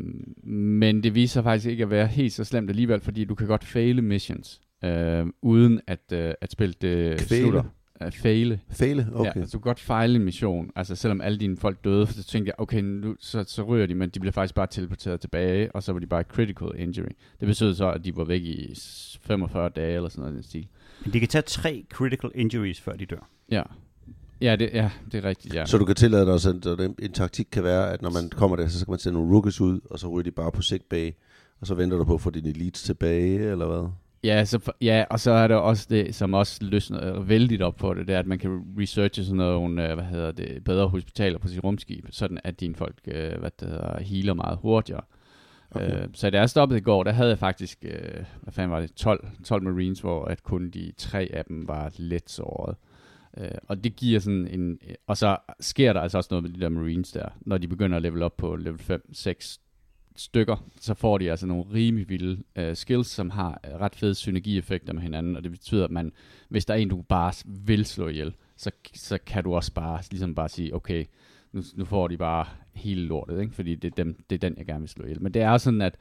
Speaker 1: men det viser faktisk ikke at være helt så slemt alligevel, fordi du kan godt faile missions, øh, uden at, øh, at spillet det
Speaker 3: Kvæle?
Speaker 1: slutter. Uh, faile.
Speaker 3: Fæle?
Speaker 1: Okay. Ja, altså, du kan godt fejle en mission, altså selvom alle dine folk døde, så tænkte jeg, okay, nu, så, så ryger de, men de bliver faktisk bare teleporteret tilbage, og så var de bare critical injury. Det betød så, at de var væk i s- 45 dage eller sådan noget i den stil.
Speaker 2: Men de kan tage tre critical injuries, før de dør.
Speaker 1: Ja. Ja, det, ja, det er rigtigt, ja.
Speaker 3: Så du kan tillade dig, at en, en taktik kan være, at når man kommer der, så skal man sende nogle rookies ud, og så ryger de bare på sick bay, og så venter du på at få dine elites tilbage, eller hvad?
Speaker 1: Ja, så, ja, og så er der også det, som også løsner vældigt op på det, det er, at man kan researche sådan nogle, øh, hvad hedder det, bedre hospitaler på sit rumskib, sådan at dine folk, øh, hvad det hedder, healer meget hurtigere.
Speaker 3: Okay.
Speaker 1: Okay. Øh, så da jeg stoppede i går, der havde jeg faktisk, øh, hvad fanden var det, 12, 12 Marines, hvor at kun de tre af dem var let såret. Øh, og det giver sådan en, og så sker der altså også noget med de der Marines der, når de begynder at level op på level 5, 6 stykker, så får de altså nogle rimelig vilde øh, skills, som har øh, ret fede synergieffekter med hinanden, og det betyder, at man, hvis der er en, du bare vil slå ihjel, så, så kan du også bare, ligesom bare sige, okay, nu, nu får de bare hele lortet, ikke? fordi det er, dem, det er den, jeg gerne vil slå ihjel. Men det er sådan, at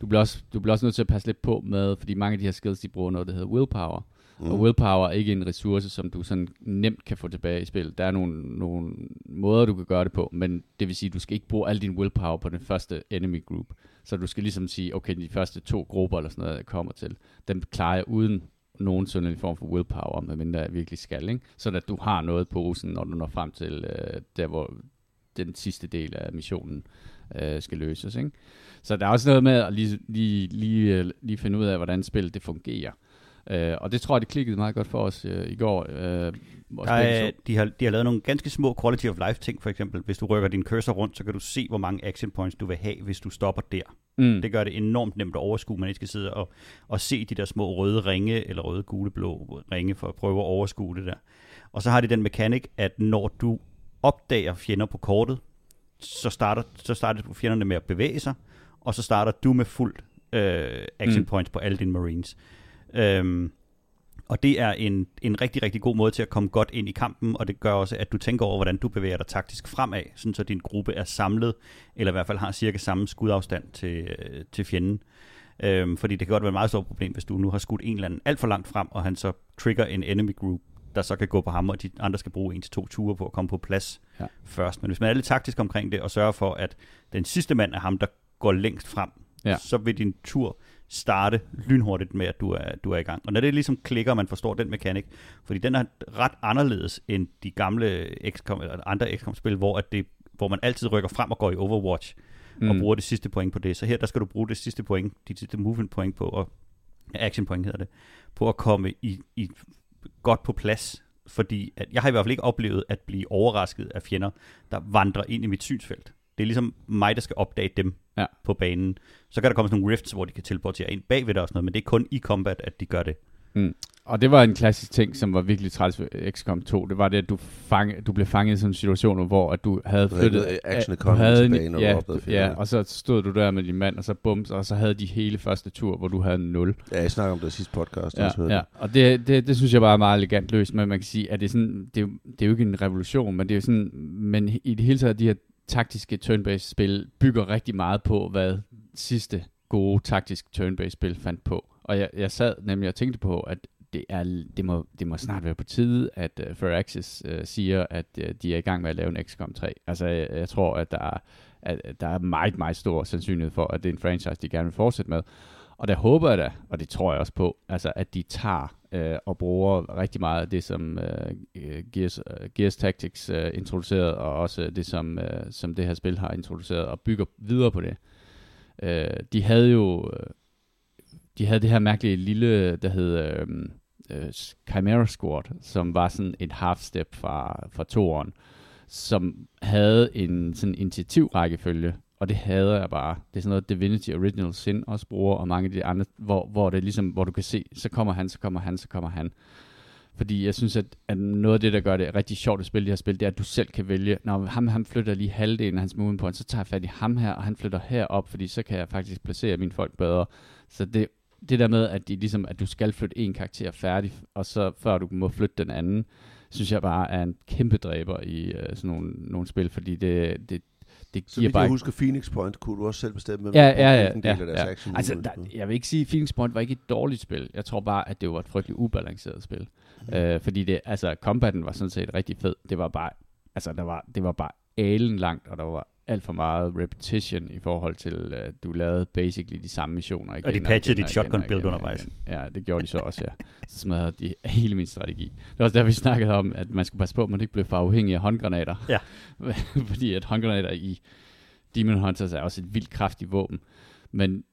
Speaker 1: du bliver, også, du bliver også nødt til at passe lidt på med, fordi mange af de her skills, de bruger noget, der hedder willpower. Mm. Og willpower er ikke en ressource, som du sådan nemt kan få tilbage i spillet. Der er nogle, nogle måder, du kan gøre det på, men det vil sige, at du skal ikke bruge al din willpower på den første enemy group. Så du skal ligesom sige, okay, de første to grupper eller sådan noget, jeg kommer til, dem klarer jeg uden nogen sådan form for willpower, medmindre jeg virkelig skal, ikke? Så at du har noget på posen, når du når frem til øh, der, hvor den sidste del af missionen øh, skal løses, ikke? Så der er også noget med at lige, lige, lige, øh, lige finde ud af, hvordan spillet det fungerer. Øh, og det tror jeg, det klikkede meget godt for os øh, i går. Øh,
Speaker 2: Der er, de, har, de har lavet nogle ganske små quality of life ting, for eksempel. Hvis du rykker din cursor rundt, så kan du se, hvor mange action points du vil have, hvis du stopper der.
Speaker 1: mm.
Speaker 2: Det gør det enormt nemt at overskue. Man ikke skal sidde og, og se de der små røde ringe, eller røde, gule, blå ringe, for at prøve at overskue det der. Og så har de den mekanik, at når du opdager fjender på kortet, så starter, så starter fjenderne med at bevæge sig, og så starter du med fuldt øh, action
Speaker 1: Mm.
Speaker 2: points på alle dine marines. Øhm, og det er en, en rigtig, rigtig god måde til at komme godt ind i kampen, og det gør også, at du tænker over, hvordan du bevæger dig taktisk fremad, sådan så din gruppe er samlet, eller i hvert fald har cirka samme skudafstand til, øh, til fjenden. Øhm, fordi det kan godt være et meget stort problem, hvis du nu har skudt en eller anden alt for langt frem, og han så trigger en enemy group, der så kan gå på ham, og de andre skal bruge en til to ture på at komme på plads
Speaker 1: Ja.
Speaker 2: ja. først. Men hvis man er lidt taktisk omkring det, og sørger for, at den sidste mand er ham, der går længst frem,
Speaker 1: Ja.
Speaker 2: så vil din tur starte lynhurtigt med, at du er, du er i gang. Og når det ligesom klikker, man forstår den mekanik, fordi den er ret anderledes end de gamle XCOM, eller andre XCOM-spil, hvor, at det, hvor man altid rykker frem og går i Overwatch, mm. og bruger det sidste point på det. Så her, der skal du bruge det sidste point, dit sidste movement point på, og action point hedder det, på at komme i, i godt på plads, fordi at jeg har i hvert fald ikke oplevet at blive overrasket af fjender, der vandrer ind i mit synsfelt. Det er ligesom mig, der skal opdage dem
Speaker 1: Ja.
Speaker 2: på banen. Så kan der komme sådan nogle rifts, hvor de kan teleportere ind bagved dig og sådan noget, men det er kun i combat, at de gør det.
Speaker 1: Mm. Og det var en klassisk ting, som var virkelig træls ved XCOM 2. Det var det, at du, fang, du blev fanget i sådan situationer, hvor at du havde flyttet...
Speaker 3: action
Speaker 1: du havde en-
Speaker 3: tilbage,
Speaker 1: ja, du-. Ja, og så stod du der med din mand, og så bums, og så havde de hele første tur, hvor du havde 0.
Speaker 3: Ja, jeg snakker om det i sidste podcast. også,
Speaker 1: Ja,
Speaker 3: hørte
Speaker 1: ja. og det, det, det synes jeg bare er meget elegant løst, men man kan sige, at det er, sådan, det er, jo- det er jo ikke en revolution, men det er jo sådan, men i det hele taget, de her taktiske turn-based spil bygger rigtig meget på, hvad sidste gode taktisk turn-based spil fandt på. Og jeg, jeg sad nemlig og tænkte på, at det, er, det, må, det må snart være på tide, at øh, uh, Firaxis uh, øh, siger, at uh, de er i gang med at lave en XCOM 3. Altså, jeg, jeg tror, at der er, at at der er meget, meget stor sandsynlighed for, at det er en franchise, de gerne vil fortsætte med. Og der håber jeg da, og det tror jeg også på, altså at de tager øh, og bruger rigtig meget af det, som øh, øh Gears, øh, Gears Tactics øh, introducerede, og også det, som, øh, som det her spil har introduceret, og bygger videre på det. Øh, de havde jo øh, de havde det her mærkelige lille, der hed øh, øh, Chimera Squad, som var sådan et half step fra, fra toeren, som havde en sådan initiativrækkefølge, og det hader jeg bare. Det er sådan noget Divinity Original Sin også bruger, og mange af de andre, hvor, hvor det er ligesom, hvor du kan se, så kommer han, så kommer han, så kommer han. Fordi jeg synes, at, at noget af det, der gør det rigtig sjovt at spille det her spil, det er, at du selv kan vælge, når ham, han flytter lige halvdelen af hans movement point, så tager jeg fat i ham her, og han flytter herop, fordi så kan jeg faktisk placere mine folk bedre. Så det, det der med, at, de, ligesom, at du skal flytte en karakter færdig, og så før du må flytte den anden, synes jeg bare er en kæmpe dræber i uh, sådan nogle, nogle spil, fordi det, det, det
Speaker 3: Så
Speaker 1: giver
Speaker 3: vidt
Speaker 1: bare...
Speaker 3: jeg husker Phoenix Point, kunne du også selv bestemme, hvem
Speaker 1: Ja, ja, ja,
Speaker 3: del
Speaker 1: ja,
Speaker 3: af deres
Speaker 1: ja.
Speaker 3: action.
Speaker 1: Altså, der, jeg vil ikke sige, at Phoenix Point var ikke et dårligt spil. Jeg tror bare, at det var et frygteligt ubalanceret spil. Mm. Øh, fordi det, altså, combaten var sådan set rigtig fed. Det var bare, altså, der var, det var bare alen langt, og der var alt for meget repetition i forhold til, at du lavede basically de samme missioner igen.
Speaker 2: Og de patchede dit shotgun build undervejs.
Speaker 1: Ja, det gjorde de så også, ja. Så smadrede de hele min strategi. Det var også der, vi snakkede om, at man skulle passe på, at man ikke blev for afhængig af håndgranater.
Speaker 2: Ja. [laughs]
Speaker 1: fordi at håndgranater i Demon Hunters er også et vildt kraftigt våben. Men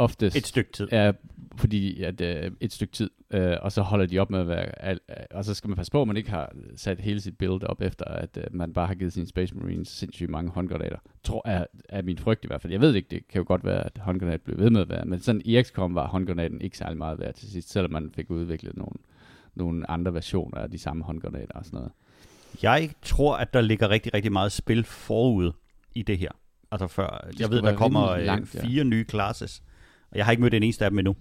Speaker 1: oftest
Speaker 2: Et stykke tid.
Speaker 1: er fordi at øh, et stykke tid, øh, og så holder de op med at være, al, øh, og så skal man passe på, at man ikke har sat hele sit build op efter, at øh, man bare har givet sine Space Marines sindssygt mange håndgranater. Tror er, er min frygt i hvert fald. Jeg ved ikke, det kan jo godt være, at håndgranater blev ved med at være, men sådan i XCOM var håndgranaten ikke særlig meget værd til sidst, selvom man fik udviklet nogle, nogle andre versioner af de samme håndgranater og sådan noget.
Speaker 2: Jeg tror, at der ligger rigtig, rigtig meget spil forud i det her. Altså før, jeg ved, der kommer
Speaker 1: rimelig
Speaker 2: langt,
Speaker 1: ja.
Speaker 2: fire nye classes. Og jeg har ikke mødt en eneste af dem endnu.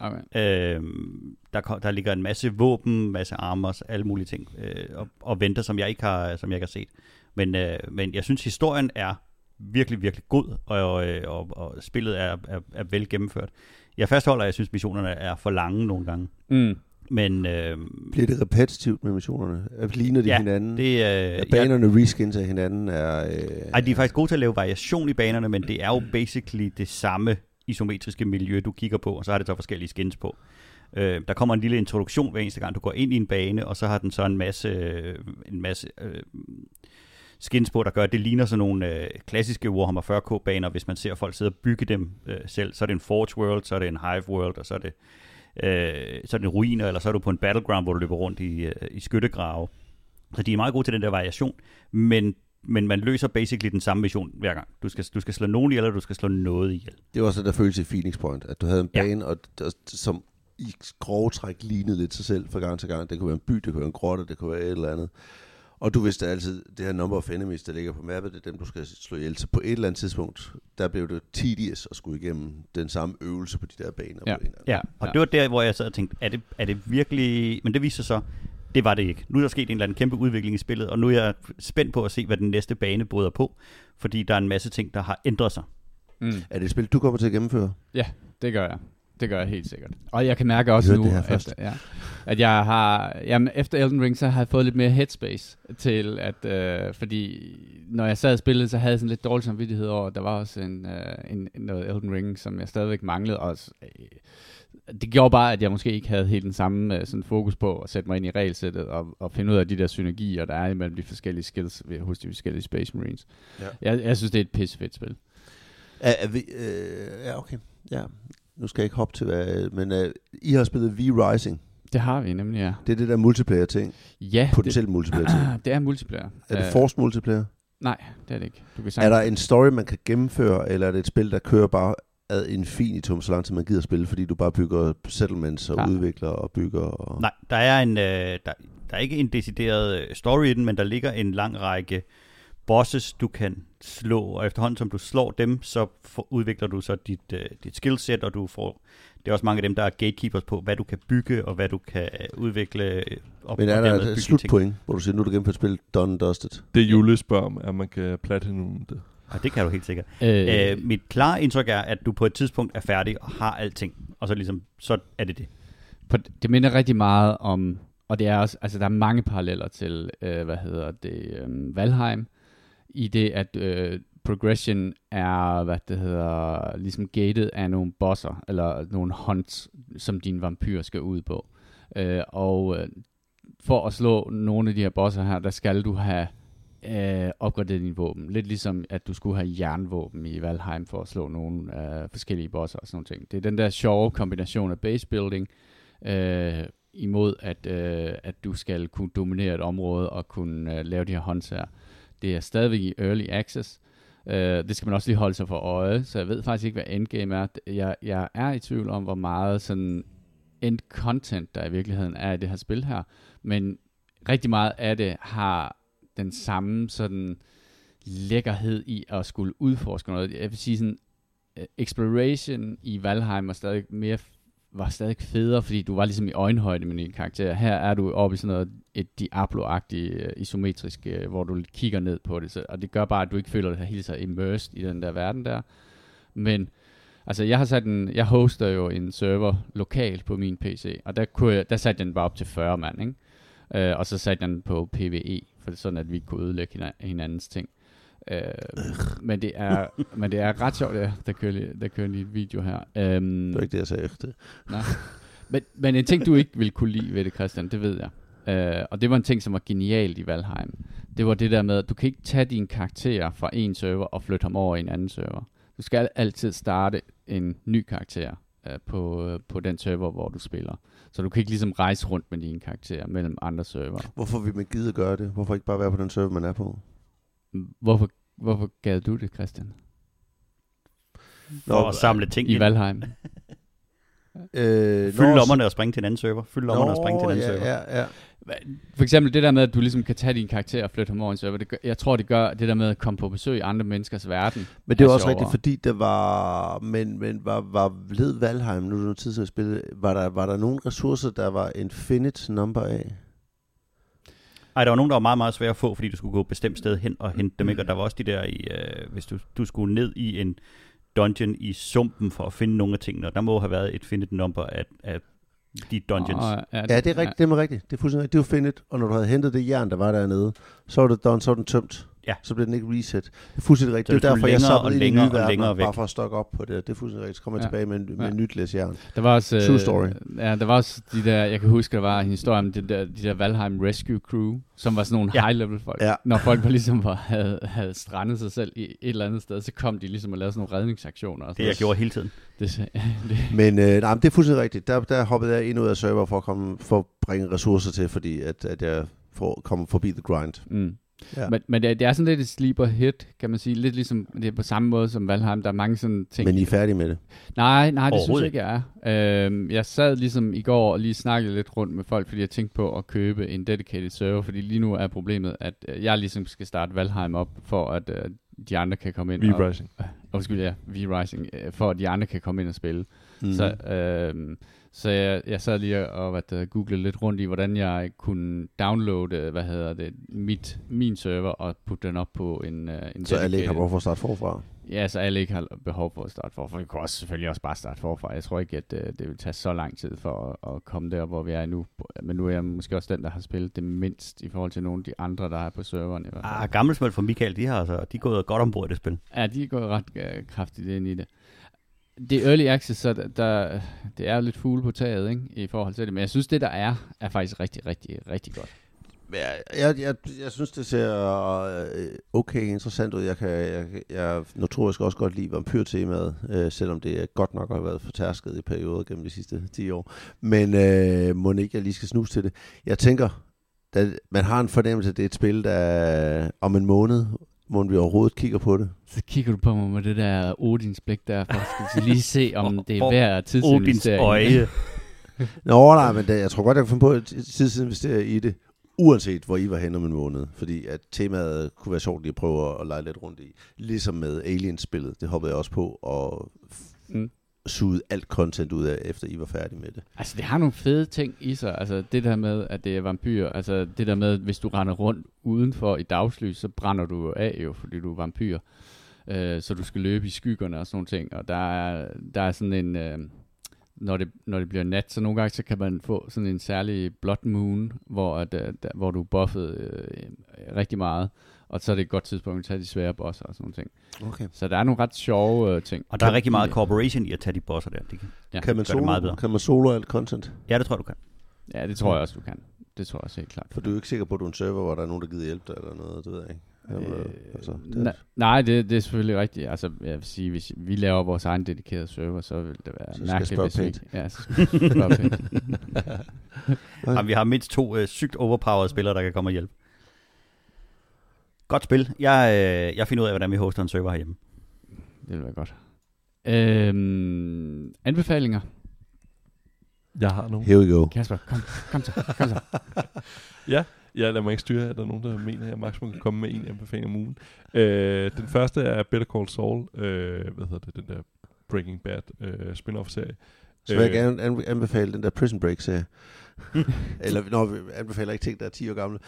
Speaker 1: Okay.
Speaker 2: Øhm, der, der ligger en masse våben, masse armors, alle mulige ting, øh, og, og venter, som jeg ikke har, som jeg ikke har set. Men, øh, men jeg synes, historien er virkelig, virkelig god, og, øh, og, og spillet er, er, er vel gennemført. Jeg fastholder, at jeg synes, missionerne er for lange nogle gange.
Speaker 1: Mm.
Speaker 2: Men øh,
Speaker 3: Bliver det repetitivt med missionerne? Ligner de
Speaker 2: Ja,
Speaker 3: hinanden?
Speaker 2: det øh,
Speaker 3: er
Speaker 2: jeg,
Speaker 3: banerne reskins af hinanden? Er, øh,
Speaker 2: Ej, de er faktisk gode til at lave variation i banerne, men det er jo basically det samme isometriske miljø, du kigger på, og så har det så forskellige skins på. Øh, der kommer en lille introduktion hver eneste gang, du går ind i en bane, og så har den så en masse, øh, en masse øh, skins på, der gør, at det ligner sådan nogle øh, klassiske Warhammer 40k-baner, hvis man ser folk sidde og bygge dem øh, selv. Så er det en Forge World, så er det en Hive World, og så er det, øh, så er det ruiner, eller så er du på en battleground, hvor du løber rundt i, øh, i skyttegrave. Så de er meget gode til den der variation, men, men man løser basically den samme mission hver gang. Du skal, du skal slå nogen ihjel, eller du skal slå noget ihjel.
Speaker 3: Det var også der følelse i Phoenix Point, at du havde en
Speaker 2: Ja.
Speaker 3: bane, og, og, som i grove træk lignede lidt sig selv fra gang til gang. Det kunne være en by, det kunne være en grotte, det kunne være et eller andet. Og du vidste altid, det her number of enemies, der ligger på mappet, det er dem, du skal slå ihjel. Så på et eller andet tidspunkt, der blev det tedious at skulle igennem den samme øvelse på de der baner.
Speaker 1: Ja.
Speaker 3: På en.
Speaker 2: Ja, og ja. det var der, hvor jeg sad og tænkte, er det, er det virkelig... Men det viste sig så, det var det ikke. Nu er der sket en eller anden kæmpe udvikling i spillet, og nu er jeg spændt på at se, hvad den næste bane bryder på, fordi der er en masse ting, der har ændret sig.
Speaker 1: Mm.
Speaker 3: Er det et spil, du kommer til at gennemføre?
Speaker 1: Det gør jeg. Det gør jeg helt sikkert. Og jeg kan mærke også nu, efter, ja, at jeg har, jamen efter Elden Ring, så har jeg fået lidt mere headspace til, at, øh, fordi når jeg sad og spillede, så havde jeg sådan lidt dårlig samvittighed over, at der var også en, øh, en, noget Elden Ring, som jeg stadigvæk manglede, og øh, det gjorde bare, at jeg måske ikke havde helt den samme øh, sådan fokus på at sætte mig ind i regelsættet og, og finde ud af de der synergier, der er imellem de forskellige skills ved- hos de forskellige Space Marines.
Speaker 3: Ja.
Speaker 1: Jeg, jeg synes, det er et pissefedt spil.
Speaker 3: Er, er vi, øh, ja, okay. Ja. Nu skal jeg ikke hoppe til, hvad, men øh, I har spillet V-Rising.
Speaker 1: Det har vi nemlig, ja.
Speaker 3: Det er det der multiplayer-ting.
Speaker 1: Ja,
Speaker 3: Potentielt multiplayer-ting.
Speaker 1: det, [clears throat] det er multiplayer.
Speaker 3: Er det
Speaker 1: Øh,
Speaker 3: forced multiplayer?
Speaker 1: Nej, det er det ikke. Du kan
Speaker 3: Er
Speaker 1: sagtens-
Speaker 3: der en story, man kan gennemføre, eller er det et spil, der kører bare ad infinitum, så lang tid man gider spille, fordi du bare bygger settlements og
Speaker 1: Ja.
Speaker 3: udvikler og bygger? Og...
Speaker 2: Nej, der er, en, øh, der, der er ikke en decideret øh, story i den, men der ligger en lang række bosses, du kan slå, og efterhånden som du slår dem, så for, udvikler du så dit, øh, dit skillset, og du får, det er også mange af dem, der er gatekeepers på, hvad du kan bygge, og hvad du kan øh, udvikle. øh, Og,
Speaker 3: Men er
Speaker 2: og
Speaker 3: der et
Speaker 2: bygge ting.
Speaker 3: slutpoint, hvor du siger, nu er du gennemført spil done dusted?
Speaker 4: Det Jule spørger om, er, at man kan platinum det.
Speaker 2: Ja, det kan du helt sikkert.
Speaker 1: Øh,
Speaker 2: Øh, mit klare indtryk er, at du på et tidspunkt er færdig og har alting, og så ligesom, så er det det.
Speaker 1: på, det minder rigtig meget om, og det er også, altså der er mange paralleller til, øh, hvad hedder det, øh, Valheim, i det, at øh, progression er, hvad det hedder, ligesom gated af nogle bosser, eller nogle hunts, som din vampyr skal ud på. Øh, og øh, for at slå nogle af de her bosser her, der skal du have øh, opgraderet dine våben. Lidt ligesom, at du skulle have jernvåben i Valheim for at slå nogle øh, forskellige bosser og sådan noget. ting. Det er den der sjove kombination af base building, øh, imod at, øh, at du skal kunne dominere et område og kunne øh, lave de her hunts her. Det er stadigvæk i early access. Uh, det skal man også lige holde sig for øje, så jeg ved faktisk ikke, hvad endgame er. Jeg, jeg er i tvivl om, hvor meget sådan end content, der i virkeligheden er i det her spil her. Men rigtig meget af det har den samme sådan lækkerhed i at skulle udforske noget. Jeg vil sige sådan, øh, exploration i Valheim var stadig mere var stadig federe, fordi du var ligesom i øjenhøjde med din karakter. Her er du oppe i sådan noget, et Diablo-agtigt øh, isometrisk, øh, hvor du kigger ned på det, så, og det gør bare, at du ikke føler dig helt så immersed i den der verden der. Men altså, jeg har sat en, jeg hoster jo en server lokalt på min PC, og der, kunne jeg, der satte jeg den bare op til 40 mand, ikke? Øh, og så satte jeg den på PvE, for det er sådan, at vi kunne ødelægge hinandens ting. Øh, men, det er, men det er ret sjovt, ja. Der kører lige, der kører lige et video her. Um,
Speaker 3: Det var ikke det, jeg sagde efter.
Speaker 1: nej. Men, men en ting, du ikke ville kunne lide ved det, Christian, det ved jeg. Uh, og det var en ting, som var genialt i Valheim. Det var det der med, at du kan ikke tage dine karakterer fra en server og flytte ham over i en anden server. Du skal altid starte en ny karakter uh, på, uh, på den server, hvor du spiller. Så du kan ikke ligesom rejse rundt med dine karakterer mellem andre server.
Speaker 3: Hvorfor vil man gide at gøre det? Hvorfor ikke bare være på den server, man er på?
Speaker 1: Hvorfor, hvorfor gad du det, Christian?
Speaker 2: For at samle ting
Speaker 1: I
Speaker 2: ind.
Speaker 1: Valheim? [laughs]
Speaker 3: Øh,
Speaker 2: Fyld
Speaker 3: nå,
Speaker 2: lommerne og springe til en anden server. Fyld lommerne og springe til en anden
Speaker 3: ja,
Speaker 2: server.
Speaker 3: Ja, ja.
Speaker 1: For eksempel det der med, at du ligesom kan tage din karakter og flytte ham over i en server. Det gør, jeg tror, det gør det der med at komme på besøg i andre menneskers verden.
Speaker 3: Men det
Speaker 1: er
Speaker 3: var også
Speaker 1: sjovere.
Speaker 3: rigtigt, fordi der var, men, men var, var led Valheim, nu er det noget tid til at spille, var der, var der nogle ressourcer, der var infinite number af?
Speaker 2: Ej, der var nogen, der var meget, meget svære at få, fordi du skulle gå et bestemt sted hen og hente dem, ikke? Og der var også de der, i, øh, hvis du, du skulle ned i en dungeon i sumpen for at finde nogle af tingene, og der må have været et finite number af, af de dungeons.
Speaker 1: Og,
Speaker 3: Ja, det er rigtigt, det er rigtigt. Det er fuldstændig rigtigt. Det var findet, og når du havde hentet det jern, der var dernede, så var det done, så var den tømt.
Speaker 2: Ja.
Speaker 3: Så blev den ikke reset. Det er fuldstændig rigtigt.
Speaker 2: Så
Speaker 3: Det er derfor, jeg
Speaker 2: længere
Speaker 3: samlede
Speaker 2: og
Speaker 3: ind i
Speaker 2: længere
Speaker 3: nye
Speaker 2: og
Speaker 3: verdener,
Speaker 2: længere væk.
Speaker 3: bare for at stokke op på det. Det er fuldstændig rigtigt. Så kommer jeg
Speaker 1: Ja.
Speaker 3: tilbage med, med
Speaker 1: Ja.
Speaker 3: nyt læs jern.
Speaker 1: Der var også,
Speaker 3: True
Speaker 1: øh,
Speaker 3: story.
Speaker 1: Ja, der var også de der, jeg kan huske, der var en historie om de der, de der Valheim Rescue Crew, som var sådan nogle
Speaker 2: Ja.
Speaker 1: high-level folk.
Speaker 3: Ja.
Speaker 1: Når folk var ligesom var, havde, havde strandet sig selv i et eller andet sted, så kom de ligesom og lavede sådan nogle redningsaktioner. Og
Speaker 2: Det
Speaker 1: sådan
Speaker 2: jeg gjorde hele tiden.
Speaker 1: Det, [laughs] det,
Speaker 3: Men øh, nej, men det er fuldstændig rigtigt. Der, der hoppede jeg ind ud af server for at, komme, for at bringe ressourcer til, fordi at, at jeg får, kommer forbi the grind.
Speaker 1: mm.
Speaker 3: Ja.
Speaker 1: Men, men det, det er sådan lidt et sleeper hit, kan man sige. Lidt ligesom, det er på samme måde som Valheim. Der er mange sådan ting.
Speaker 3: Men I er færdige med det.
Speaker 1: Nej, nej, det synes jeg ikke, jeg er. Øhm, jeg sad ligesom i går og lige snakkede lidt rundt med folk, fordi jeg tænkte på at købe en dedicated server, fordi lige nu er problemet, at øh, jeg ligesom skal starte Valheim op, for at øh, de andre kan komme ind. og,
Speaker 4: V-Rising.
Speaker 1: undskyld, ja, V-Rising, øh, for at de andre kan komme ind og spille.
Speaker 3: Mm.
Speaker 1: Så, øh, så jeg, jeg sad lige og hvad det, googlede lidt rundt i, hvordan jeg kunne downloade, hvad hedder det, mit, min server og putte den op på en, øh, en
Speaker 3: så alle ikke har behov for at starte forfra.
Speaker 1: Ja, så alle ikke har behov for at starte forfra. Vi kunne også selvfølgelig også bare starte forfra. Jeg tror ikke, at øh, det vil tage så lang tid for at, at komme der, hvor vi er nu. Men nu er jeg måske også den, der har spillet det mindst i forhold til nogle af de andre, der er på serveren. I hvert fald.
Speaker 2: Ah, gammelsmøl fra Michael, de har altså, de er gået godt ombord i det spil.
Speaker 1: Ja, de er gået ret øh, kraftigt ind i det. Det er early access, så der, der, det er lidt fugle på taget ikke, i forhold til det. Men jeg synes, det der er, er faktisk rigtig, rigtig, rigtig godt.
Speaker 3: Jeg, jeg, jeg, jeg synes, det ser øh, okay interessant ud. Jeg kan jeg, jeg notorisk også godt lide vampyrtemaet, øh, selvom det godt nok har været fortærsket i perioder gennem de sidste 10 år. Men øh, må ikke jeg lige skal snuse til det. Jeg tænker, da, man har en fornemmelse, at det er et spil, der om en måned, må vi overhovedet kigger på det.
Speaker 1: Så kigger du på mig med det der Odins blik der, for at [laughs] lige se, om det er værd
Speaker 2: Odins
Speaker 1: tidsinvestering. [laughs]
Speaker 2: øje.
Speaker 3: Nå, nej, men jeg tror godt, jeg kan finde på at tidsinvestere i det, uanset hvor I var henne om en måned. Fordi at temaet kunne være sjovt lige at prøve at, at lege lidt rundt i. Ligesom med Aliens-spillet, det hoppede jeg også på, og
Speaker 1: Mm
Speaker 3: suget alt content ud af, efter I var færdige med det.
Speaker 1: Altså, det har nogle fede ting i sig. Altså, det der med, at det er vampyr. Altså, det der med, at hvis du render rundt udenfor i dagslys, så brænder du jo af jo, fordi du er vampyr. Øh, så du skal løbe i skyggerne og sådan nogle ting. Og der er, der er sådan en... Øh, når det, når det bliver nat, så nogle gange så kan man få sådan en særlig blood moon, hvor, at, øh, der, hvor du er buffet øh, rigtig meget. Og så er det et godt tidspunkt at tage de svære bosser og sådan nogle ting.
Speaker 3: Okay.
Speaker 1: Så der er nogle ret sjove øh, ting.
Speaker 2: Og der er rigtig meget cooperation i at tage de bosser der. Det kan,
Speaker 1: Ja.
Speaker 3: Kan man,
Speaker 2: gør det meget
Speaker 3: solo,
Speaker 2: bedre.
Speaker 3: kan man solo alt content?
Speaker 2: ja, det tror jeg, du kan.
Speaker 1: Ja, det tror jeg også, du kan. Det tror jeg også helt klart.
Speaker 3: For du er ikke sikker på, at du er en server, hvor der er nogen, der gider hjælpe dig eller noget, det ved jeg ikke. Jamen,
Speaker 1: Øh,
Speaker 3: altså, det,
Speaker 1: nej, nej det, det er selvfølgelig rigtigt. Altså, jeg vil sige, hvis vi laver vores egen dedikerede server, så vil det være
Speaker 3: Så
Speaker 1: mærkeligt, hvis vi
Speaker 3: pænt.
Speaker 1: ikke... Ja, så skal jeg spørge [laughs] pænt.
Speaker 2: Jamen, vi har mindst to øh, sygt overpowered spillere, der kan komme og hjælpe. Godt spil. Jeg, øh, jeg finder ud af, hvordan vi hoster en server herhjemme.
Speaker 1: Det vil være godt. Øhm, anbefalinger.
Speaker 4: Jeg har nogen.
Speaker 3: Here we go.
Speaker 1: Kasper, kom, kom så, kom så. [laughs]
Speaker 4: Ja, jeg lader mig ikke styre, at der er nogen, der mener, at jeg maksimum kan komme med en anbefaling om ugen. Øh, den første er Better Call Saul, øh, hvad hedder det, den der Breaking Bad øh, spin-off-serie.
Speaker 3: Så vil jeg
Speaker 4: Øh,
Speaker 3: gerne an- anbefale den der Prison Break-serie. [laughs] Eller, når vi anbefaler ikke ting, der er 10 år gamle.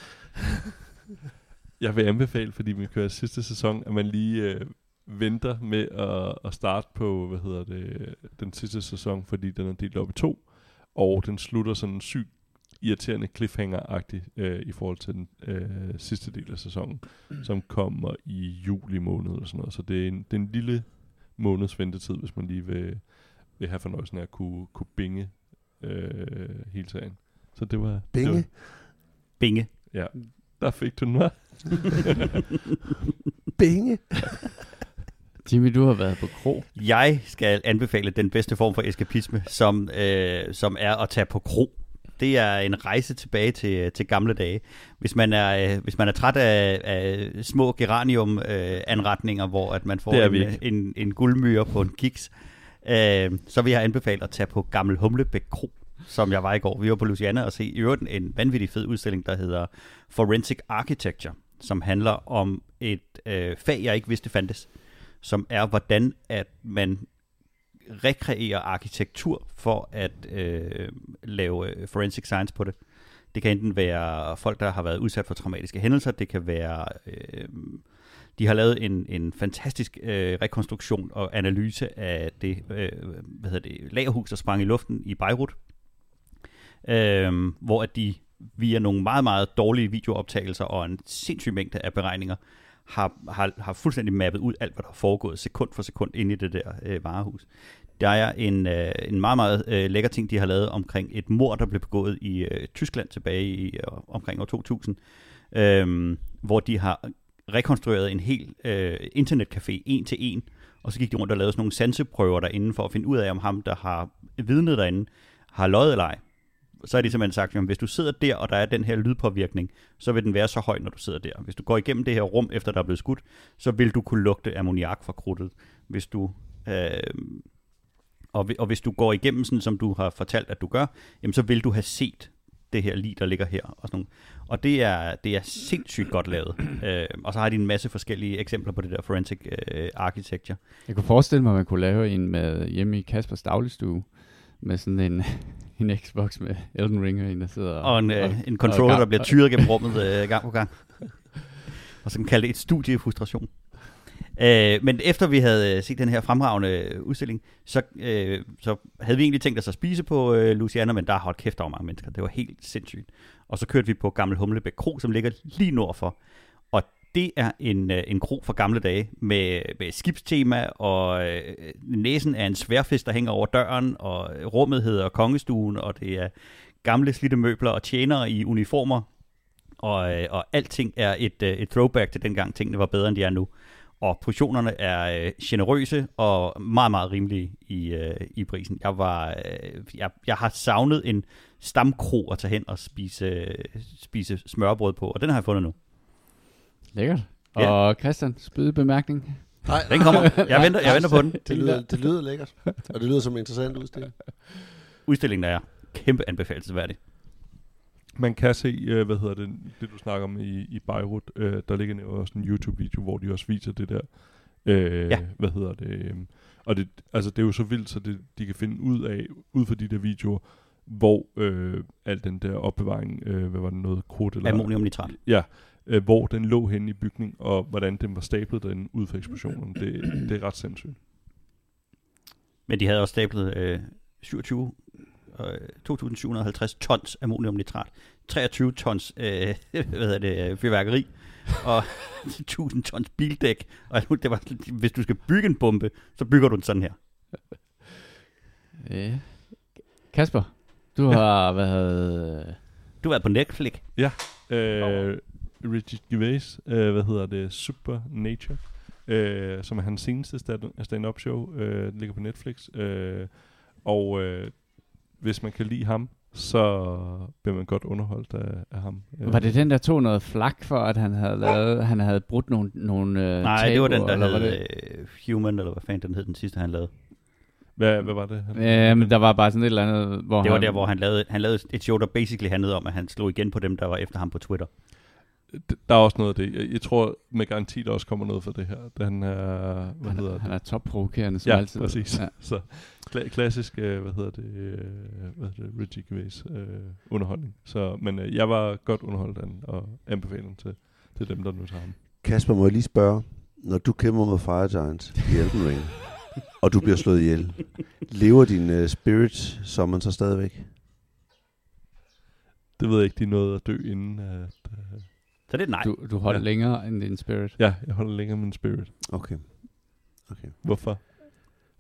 Speaker 4: Jeg vil anbefale, fordi vi kører sidste sæson, at man lige øh, venter med at, at starte på, hvad hedder det, den sidste sæson, fordi den er delt op i to, og den slutter sådan sygt irriterende cliffhanger-agtigt øh, i forhold til den øh, sidste del af sæsonen, som kommer i juli måned eller sådan noget. Så det er en, det er en lille måneds ventetid, hvis man lige vil, vil have fornøjelsen af at kunne, kunne binge øh, hele serien. Så det var... Det
Speaker 3: Binge.
Speaker 4: var,
Speaker 2: Binge.
Speaker 4: ja, der fik du den, hva'? [laughs]
Speaker 3: Binge. [laughs]
Speaker 1: Jimmy, du har været på kro.
Speaker 2: Jeg skal anbefale den bedste form for eskapisme, som, øh, som er at tage på kro. Det er en rejse tilbage til, til gamle dage. Hvis man er, øh, hvis man er træt af, af små geranium-anretninger, hvor at man får en,
Speaker 4: vi ikke.
Speaker 2: en, en guldmyre på en kiks, øh, så vil jeg anbefale at tage på Gammel Humlebæk Kro, som jeg var i går. Vi var på Louisiana og se i øvrigt en vanvittig fed udstilling, der hedder Forensic Architecture, som handler om et øh, fag, jeg ikke vidste fandtes, som er, hvordan at man rekreerer arkitektur for at øh, lave øh, forensic science på det. Det kan enten være folk, der har været udsat for traumatiske hændelser, det kan være... Øh, de har lavet en, en fantastisk øh, rekonstruktion og analyse af det, øh, hvad hedder det lagerhus, der sprang i luften i Beirut, øh, hvor at de via nogle meget, meget dårlige videooptagelser og en sindssyg mængde af beregninger har, har, har fuldstændig mappet ud alt, hvad der er foregået sekund for sekund inde i det der øh, varehus. Der er en, øh, en meget, meget øh, lækker ting, de har lavet omkring et mor, der blev begået i øh, Tyskland tilbage i øh, omkring år 2000, øh, hvor de har rekonstrueret en hel øh, internetcafé en til en, og så gik de rundt og lavede sådan nogle sanseprøver derinde for at finde ud af, om ham, der har vidnet derinde, har løjet eller ej. Så har de simpelthen sagt, at hvis du sidder der, og der er den her lydpåvirkning, så vil den være så høj, når du sidder der. Hvis du går igennem det her rum, efter der er blevet skudt, så vil du kunne lugte ammoniak fra krudtet. Hvis du, øh, og, og hvis du går igennem, sådan som du har fortalt, at du gør, jamen så vil du have set det her lige der ligger her. Og, sådan nogle. og det, er, det er sindssygt godt lavet. [clears throat] øh, og så har de en masse forskellige eksempler på det der forensic øh, architecture.
Speaker 1: Jeg kunne forestille mig, at man kunne lave en med hjemme i Kaspers dagligstue, med sådan en, [laughs] en Xbox med Elden Ring, og en, der sidder
Speaker 2: Og en, øh,
Speaker 1: og,
Speaker 2: en controller,
Speaker 1: og-
Speaker 2: der bliver tyret gennem rummet øh, gang på gang. [laughs] og så kan kalde det et studie i frustration. Øh, men efter vi havde øh, set den her fremragende øh, udstilling, så, øh, så havde vi egentlig tænkt os at spise på øh, Luciana, men der har holdt kæft der var mange mennesker. Det var helt sindssygt. Og så kørte vi på Gammel Humlebæk Kro, som ligger lige nord for. Og det er en, øh, en kro fra gamle dage med, med skibstema, og øh, næsen er en sværfisk, der hænger over døren, og rummet hedder Kongestuen, og det er gamle slidte møbler og tjenere i uniformer, og, øh, og alting er et, øh, et throwback til dengang tingene var bedre, end de er nu. Og portionerne er øh, generøse og meget, meget rimelige i, øh, i prisen. Jeg, var, øh, jeg, jeg har savnet en stamkro at tage hen og spise, øh, spise smørbrød på, og den har jeg fundet nu.
Speaker 1: Lækkert.
Speaker 2: Ja.
Speaker 1: Og Christian, spyde bemærkning.
Speaker 3: Nej,
Speaker 2: Den kommer. [laughs] Jeg venter, jeg venter på den.
Speaker 3: Det lyder, det lyder lækkert. Og det lyder som en interessant udstilling.
Speaker 2: Udstillingen er kæmpe anbefalesværdig.
Speaker 4: Man kan se, øh, hvad hedder det, det du snakker om i, i Beirut, øh, der ligger også en YouTube-video, hvor de også viser det der, øh,
Speaker 2: Ja.
Speaker 4: hvad hedder det, øh, og det, altså det er jo så vildt, så det, de kan finde ud af, ud fra de der videoer, hvor øh, al den der opbevaring, øh, hvad var det, noget krudt eller...
Speaker 2: Ammoniumnitrat.
Speaker 4: Ja, øh, hvor den lå henne i bygningen, og hvordan den var stablet derinde ud fra eksplosionen. Det, det er ret sindssygt.
Speaker 2: Men de havde også stablet øh, 27, øh, 2.750 tons ammoniumnitrat, 23 tons øh, [laughs] hvad hedder det, øh, fyrværkeri, og [laughs] 1000 tons bildæk. Og det var, hvis du skal bygge en bombe, så bygger du den sådan her.
Speaker 1: Ja. Kasper, du har været...
Speaker 2: Du har været på Netflix.
Speaker 4: Øh, Richie Gervais, øh, hvad hedder det, Super Nature, øh, som er hans seneste stand- stand-up show, øh, den ligger på Netflix. Øh, og øh, hvis man kan lide ham, så bliver man godt underholdt af, af ham.
Speaker 1: Var det den, der tog noget flak for, at han havde lavet, han havde brudt nogle, nogle øh,
Speaker 2: Nej, det var den,
Speaker 1: tabuer,
Speaker 2: der
Speaker 1: eller var
Speaker 2: hed
Speaker 1: det?
Speaker 2: øh, Human, eller hvad fanden den hed, den sidste, han lavede.
Speaker 4: Hvad, hvad var det? Han,
Speaker 1: Ja, men der var bare sådan et eller andet, hvor
Speaker 2: Det var
Speaker 1: han,
Speaker 2: der, hvor han lavede, han lavede et show, der basically handlede om, at han slog igen på dem, der var efter ham på Twitter.
Speaker 4: Der er også noget af det. Jeg, jeg tror med garanti, der også kommer noget for det her. Den er, hvad
Speaker 1: han,
Speaker 4: hedder
Speaker 1: er-
Speaker 4: det?
Speaker 1: han er topprovokerende, som
Speaker 4: Ja,
Speaker 1: altid.
Speaker 4: præcis.
Speaker 1: Ja. [laughs]
Speaker 4: Så kla- klassisk, øh, hvad hedder det, øh, hvad hedder det Reggie Gervais øh, underholdning. Så, men øh, jeg var godt underholdt af den, og anbefaler den til, til dem, der nu tager ham.
Speaker 3: Kasper, må jeg lige spørge, når du kæmper mod Fire Giant i Elden Ring, [laughs] og du bliver slået ihjel, lever din uh, spirit som man så stadigvæk?
Speaker 4: Det ved jeg ikke, de nåede at dø inden. At, øh,
Speaker 2: Så det er nej.
Speaker 1: Du, du holdt
Speaker 4: Ja.
Speaker 1: længere end din spirit.
Speaker 4: ja, jeg holder længere min spirit.
Speaker 3: Okay. okay.
Speaker 4: Hvorfor?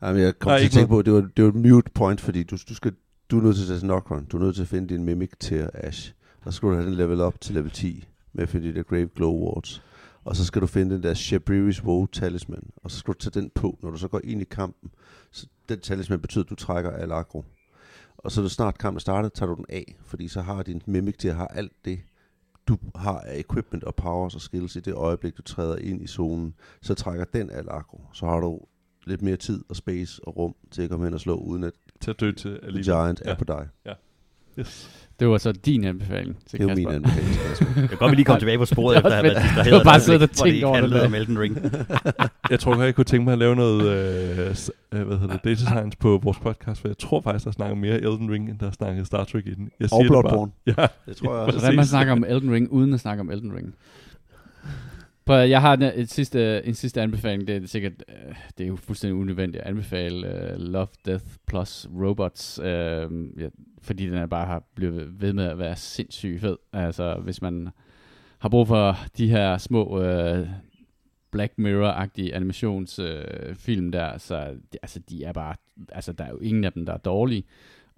Speaker 3: Jamen, jeg kom
Speaker 4: Nej,
Speaker 3: til at
Speaker 4: ikke
Speaker 3: tænke på, at det var, det var et mute point, fordi du, du, skal, du er nødt til at tage Nocturne. Du er nødt til at finde din Mimic til Ash. Og så skal du have den level op til level 10 med at finde de der Grave Glow Wards. Og så skal du finde den der Shabriris Woe talisman. Og så skal du tage den på, når du så går ind i kampen. Så den talisman betyder, at du trækker al aggro. Og så er det snart kampen startet, tager du den af. Fordi så har din Mimic til at have alt det, du har af equipment og powers og skills i det øjeblik, du træder ind i zonen. Så trækker den al aggro. Så har du lidt mere tid og space og rum til at komme hen og slå, uden at
Speaker 4: Til at dø til alligevel.
Speaker 3: Giant
Speaker 4: Ja.
Speaker 3: er på dig.
Speaker 4: Yes.
Speaker 1: Det var så din anbefaling til
Speaker 3: Det er jo min
Speaker 1: Kasper.
Speaker 3: anbefaling. Kasper. [laughs]
Speaker 2: Jeg kan godt, vi lige komme tilbage på sporet,
Speaker 1: Det var
Speaker 2: efter at have været distraheret.
Speaker 1: Bare
Speaker 2: et
Speaker 1: siddet og tænkt over det
Speaker 2: om Elden Ring. [laughs]
Speaker 4: Jeg tror godt, jeg kunne tænke mig at lave noget øh, øh, hvad hedder det, data science på vores podcast, for jeg tror faktisk, der snakker mere Elden Ring, end der snakker Star Trek i den. Jeg
Speaker 3: Og
Speaker 4: det bare.
Speaker 3: Bloodborne.
Speaker 4: Ja,
Speaker 3: Det tror jeg [laughs] også.
Speaker 1: Hvordan man snakker om Elden Ring, uden at snakke om Elden Ring. Prøv, jeg har en, et sidste, en sidste anbefaling. Det er sikkert, øh, det er jo fuldstændig unødvendigt at anbefale uh, Love, Death plus Robots, uh, ja, fordi den er bare har blevet ved med at være sindssygt fed. Altså, hvis man har brug for de her små uh, Black Mirror-agtige animationsfilm uh, film der, så altså, de er bare, altså, der er jo ingen af dem, der er dårlige.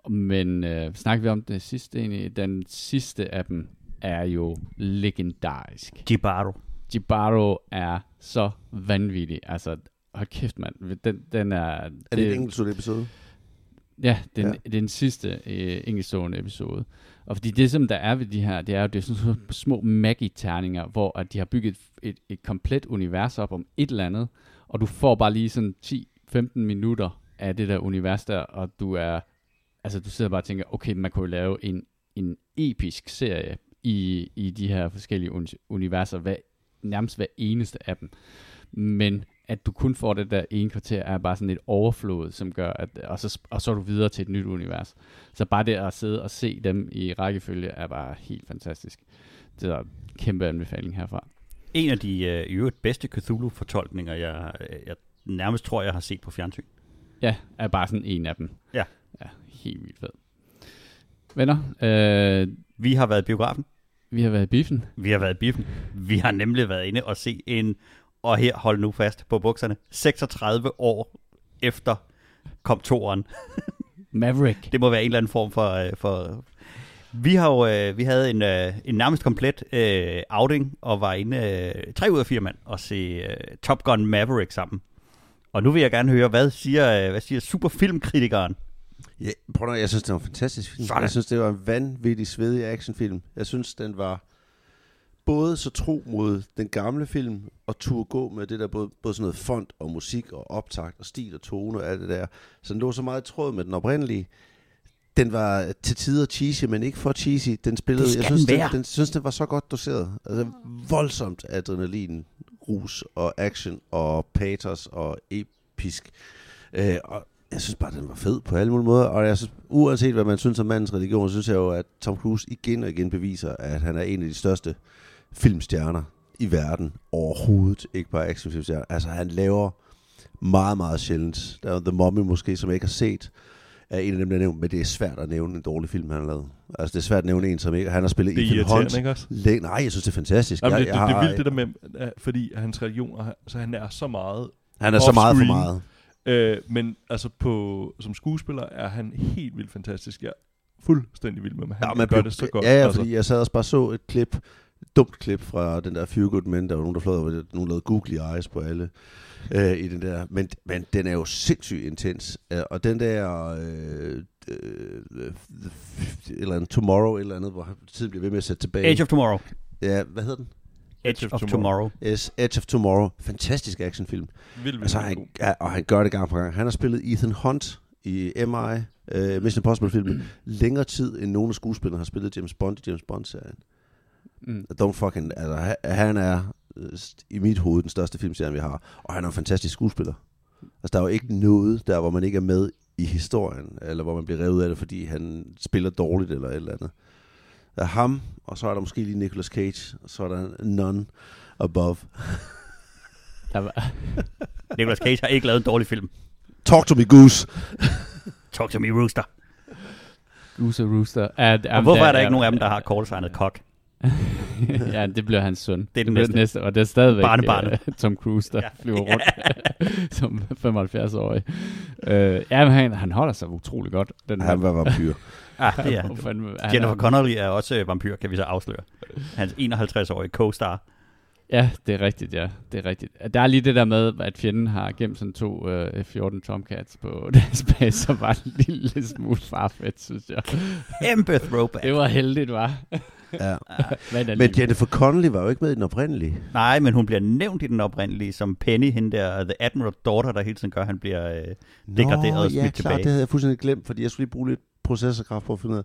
Speaker 1: Men uh, snakker vi om det sidste egentlig? Den sidste af dem er jo legendarisk.
Speaker 2: Gibaro.
Speaker 1: Jibaro er så vanvittig. Altså, hold kæft mand. Den, den er...
Speaker 3: Er det en enkelt episode?
Speaker 1: Ja, den,
Speaker 3: Ja.
Speaker 1: den sidste øh, enkeltstående episode. Og fordi det, som der er ved de her, det er jo det er sådan nogle små magi-terninger, hvor at de har bygget et, et, et komplet univers op om et eller andet, og du får bare lige sådan 10-15 minutter af det der univers der, og du er, altså du sidder bare og tænker, okay, man kunne jo lave en, en episk serie i, i de her forskellige uni- universer, hver, nærmest hver eneste af dem. Men at du kun får det der ene kvarter, er bare sådan et overflod, som gør, at, og, så, og så er du videre til et nyt univers. Så bare det at sidde og se dem i rækkefølge, er bare helt fantastisk. Det er en kæmpe anbefaling herfra.
Speaker 2: En af de øh, øvrigt bedste Cthulhu-fortolkninger, jeg, jeg nærmest tror, jeg har set på fjernsyn.
Speaker 1: Ja, er bare sådan en af dem.
Speaker 2: Ja.
Speaker 1: Ja, helt vildt fed. Venner, øh,
Speaker 2: Vi har været i biografen.
Speaker 1: Vi har været i biffen.
Speaker 2: Vi har været i biffen. Vi har nemlig været inde og se en, og her hold nu fast på bukserne, 36 år efter kom toeren. [laughs]
Speaker 1: Maverick.
Speaker 2: Det må være en eller anden form for... øh, for vi har jo, øh, vi havde en, øh, en nærmest komplet øh, outing, og var inde øh, tre ud af fire mand og se øh, Top Gun Maverick sammen. Og nu vil jeg gerne høre, hvad siger, øh, hvad siger superfilmkritikeren?
Speaker 3: Ja, prøv nu, jeg synes, det var en fantastisk film.
Speaker 2: Sådan.
Speaker 3: Jeg synes, det var en vanvittig svedig actionfilm. Jeg synes, den var både så tro mod den gamle film, og turde gå med det der både, både sådan noget font og musik og optakt og stil og tone og alt det der. Så den lå så meget i tråd med den oprindelige. Den var til tider cheesy, men ikke for cheesy. Den spillede,
Speaker 2: Det skal
Speaker 3: jeg synes,
Speaker 2: den være.
Speaker 3: den, den, synes, den var så godt doseret. Altså, voldsomt adrenalin, rus og action og patos og episk. Øh, og jeg synes bare, den var fed på alle mulige måder. Og jeg synes, uanset hvad man synes om mandens religion, synes jeg jo, at Tom Cruise igen og igen beviser, at han er en af de største filmstjerner i verden overhovedet. Ikke bare actionfilmstjerner. Altså, han laver meget, meget sjældent. Der er The Mummy måske, som jeg ikke har set, er en af dem, der er nævnt, men det er svært at nævne en dårlig film, han har lavet. Altså, det er svært at nævne en, som ikke... Han har spillet
Speaker 4: Det
Speaker 3: Ethan Hunt.
Speaker 4: ikke også?
Speaker 3: Læ- Nej, jeg synes, det er fantastisk.
Speaker 4: Jamen,
Speaker 3: jeg,
Speaker 4: det, det, det er vildt det der med, fordi hans religion, så han er så meget.
Speaker 3: Han er så meget for meget.
Speaker 4: Øh, men altså på, som skuespiller er han helt vildt fantastisk. Jeg er fuldstændig vild med ham. Han
Speaker 3: Ja, man
Speaker 4: gør
Speaker 3: blev-
Speaker 4: det så godt.
Speaker 3: Ja, ja,
Speaker 4: altså.
Speaker 3: fordi jeg sad også bare så et klip, et dumt klip fra den der Few Good Men, der var nogen, der over det, nogen lavede googly eyes på alle øh, i den der, men, men den er jo sindssygt intens, øh, og den der øh, øh, eller andet Tomorrow, eller andet, hvor tiden bliver ved med at sætte tilbage.
Speaker 2: Age of Tomorrow.
Speaker 3: Ja, hvad hedder den?
Speaker 2: Edge of, Tomorrow.
Speaker 3: Yes, Edge of Tomorrow. Fantastisk actionfilm.
Speaker 4: Vildt, vildt,
Speaker 3: Altså, han, ja, og han gør det gang på gang. Han har spillet Ethan Hunt i MI, uh, Mission Impossible-filmen, [clears throat] længere tid, end nogen af skuespillerne har spillet James Bond i James Bond-serien.
Speaker 1: Mm.
Speaker 3: Don't fucking... Altså, han- er øh, i mit hoved den største filmserie, vi har. Og han er en fantastisk skuespiller. Altså, der er jo ikke noget der, hvor man ikke er med i historien, eller hvor man bliver revet ud af det, fordi han spiller dårligt eller et eller andet. Der er ham, og så er der måske lige Nicolas Cage, og så er der None Above.
Speaker 1: Der var,
Speaker 2: Nicolas Cage har ikke lavet en dårlig film.
Speaker 3: Talk to me, Goose!
Speaker 2: Talk to me, Rooster.
Speaker 1: Goose og Rooster. Er, er,
Speaker 2: Og hvorfor er der ikke nogen af dem, der har callsignet kok? [laughs]
Speaker 1: ja, det bliver hans søn.
Speaker 2: Det er den
Speaker 1: bliver
Speaker 2: næste.
Speaker 1: Og det er stadigvæk
Speaker 2: Barnebarnet.
Speaker 1: uh, Tom Cruise, der
Speaker 2: Ja.
Speaker 1: ja. flyver [laughs] rundt [laughs] som 75-årig. Uh, ja, men han, han holder sig utrolig godt. Den
Speaker 3: Han var vampyr.
Speaker 2: Ah, det er.
Speaker 1: Han
Speaker 2: Jennifer
Speaker 1: er-
Speaker 2: Connelly er også øh, vampyr, kan vi så afsløre. Hans 51-årige co-star.
Speaker 1: Ja, det er rigtigt, ja. Det er rigtigt. Der er lige det der med, at fjenden har gemt sådan to uh, F-14 Tomcats på [laughs] deres base, som var en lille smule farfedt, synes jeg.
Speaker 2: Kæmpe throwback.
Speaker 1: Det var heldigt, var.
Speaker 3: Ja. [laughs]
Speaker 1: Men,
Speaker 3: Men Jennifer Connelly var jo ikke med i den oprindelige.
Speaker 2: Nej, men hun bliver nævnt i den oprindelige som Penny, hende der, The Admiral Daughter, der hele tiden gør, at han bliver øh, degraderet og
Speaker 3: Nå,
Speaker 2: smidt
Speaker 3: ja, klart,
Speaker 2: tilbage.
Speaker 3: det havde jeg fuldstændig glemt, fordi jeg skulle lige bruge lidt processorkraft på at finde ud af,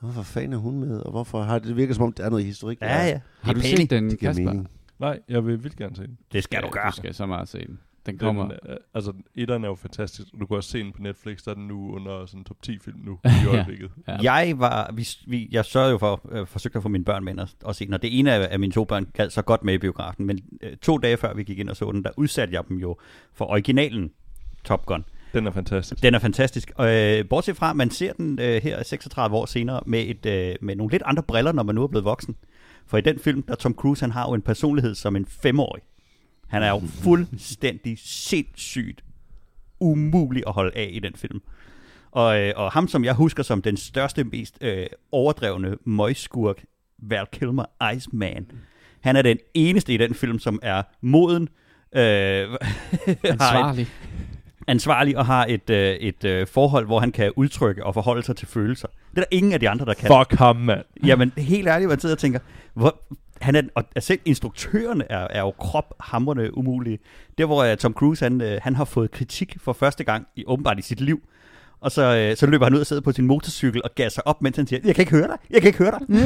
Speaker 3: hvorfor fanden er hun med, og hvorfor har det, det virker som om, der er noget historik. der.
Speaker 2: Ja, ja.
Speaker 1: Har du
Speaker 2: Det
Speaker 1: set den,
Speaker 3: Det
Speaker 1: Kasper?
Speaker 4: Nej, jeg vil vildt gerne se den.
Speaker 2: Det skal du gøre.
Speaker 1: Du skal så meget se den. Den
Speaker 4: Den,
Speaker 1: kommer...
Speaker 4: øh, altså, etteren er jo fantastisk, og du kan også se den på Netflix, der er den nu under sådan top 10 film nu, [laughs] i
Speaker 1: Ja.
Speaker 4: øjeblikket.
Speaker 1: Ja.
Speaker 2: Jeg var, vi, vi, jeg sørgede jo for, øh, forsøgte at få mine børn med og, og se den, og det ene af, af mine to børn gad så godt med i biografen, men øh, to dage før vi gik ind og så den, der udsatte jeg dem jo for originalen Top Gun.
Speaker 4: Den er fantastisk.
Speaker 2: Den er fantastisk. Og, øh, bortset fra, at man ser den øh, her 36 år senere med, et, øh, med nogle lidt andre briller, når man nu er blevet voksen. For i den film, der Tom Cruise, han har jo en personlighed som en femårig. Han er jo fuldstændig sindssygt umulig at holde af i den film. Og, øh, og ham, som jeg husker som den største, mest øh, overdrevne møgskurk, Val Kilmer, Iceman, han er den eneste i den film, som er moden, øh, [laughs]
Speaker 1: Ansvarlig. [laughs]
Speaker 2: ansvarlig og har et, øh, et øh, forhold, hvor han kan udtrykke og forholde sig til følelser. Det er der ingen af de andre, der kan.
Speaker 4: Fuck ham, mand.
Speaker 2: Jamen, helt ærligt, man sidder og tænker, hvor, han er, og selv instruktørerne er, er jo krophamrende umulige. Der, hvor uh, Tom Cruise, han, uh, han har fået kritik for første gang, i, åbenbart i sit liv, og så, uh, så løber han ud og sidder på sin motorcykel og gasser op, mens han siger, jeg kan ikke høre dig, jeg kan ikke høre dig. [laughs]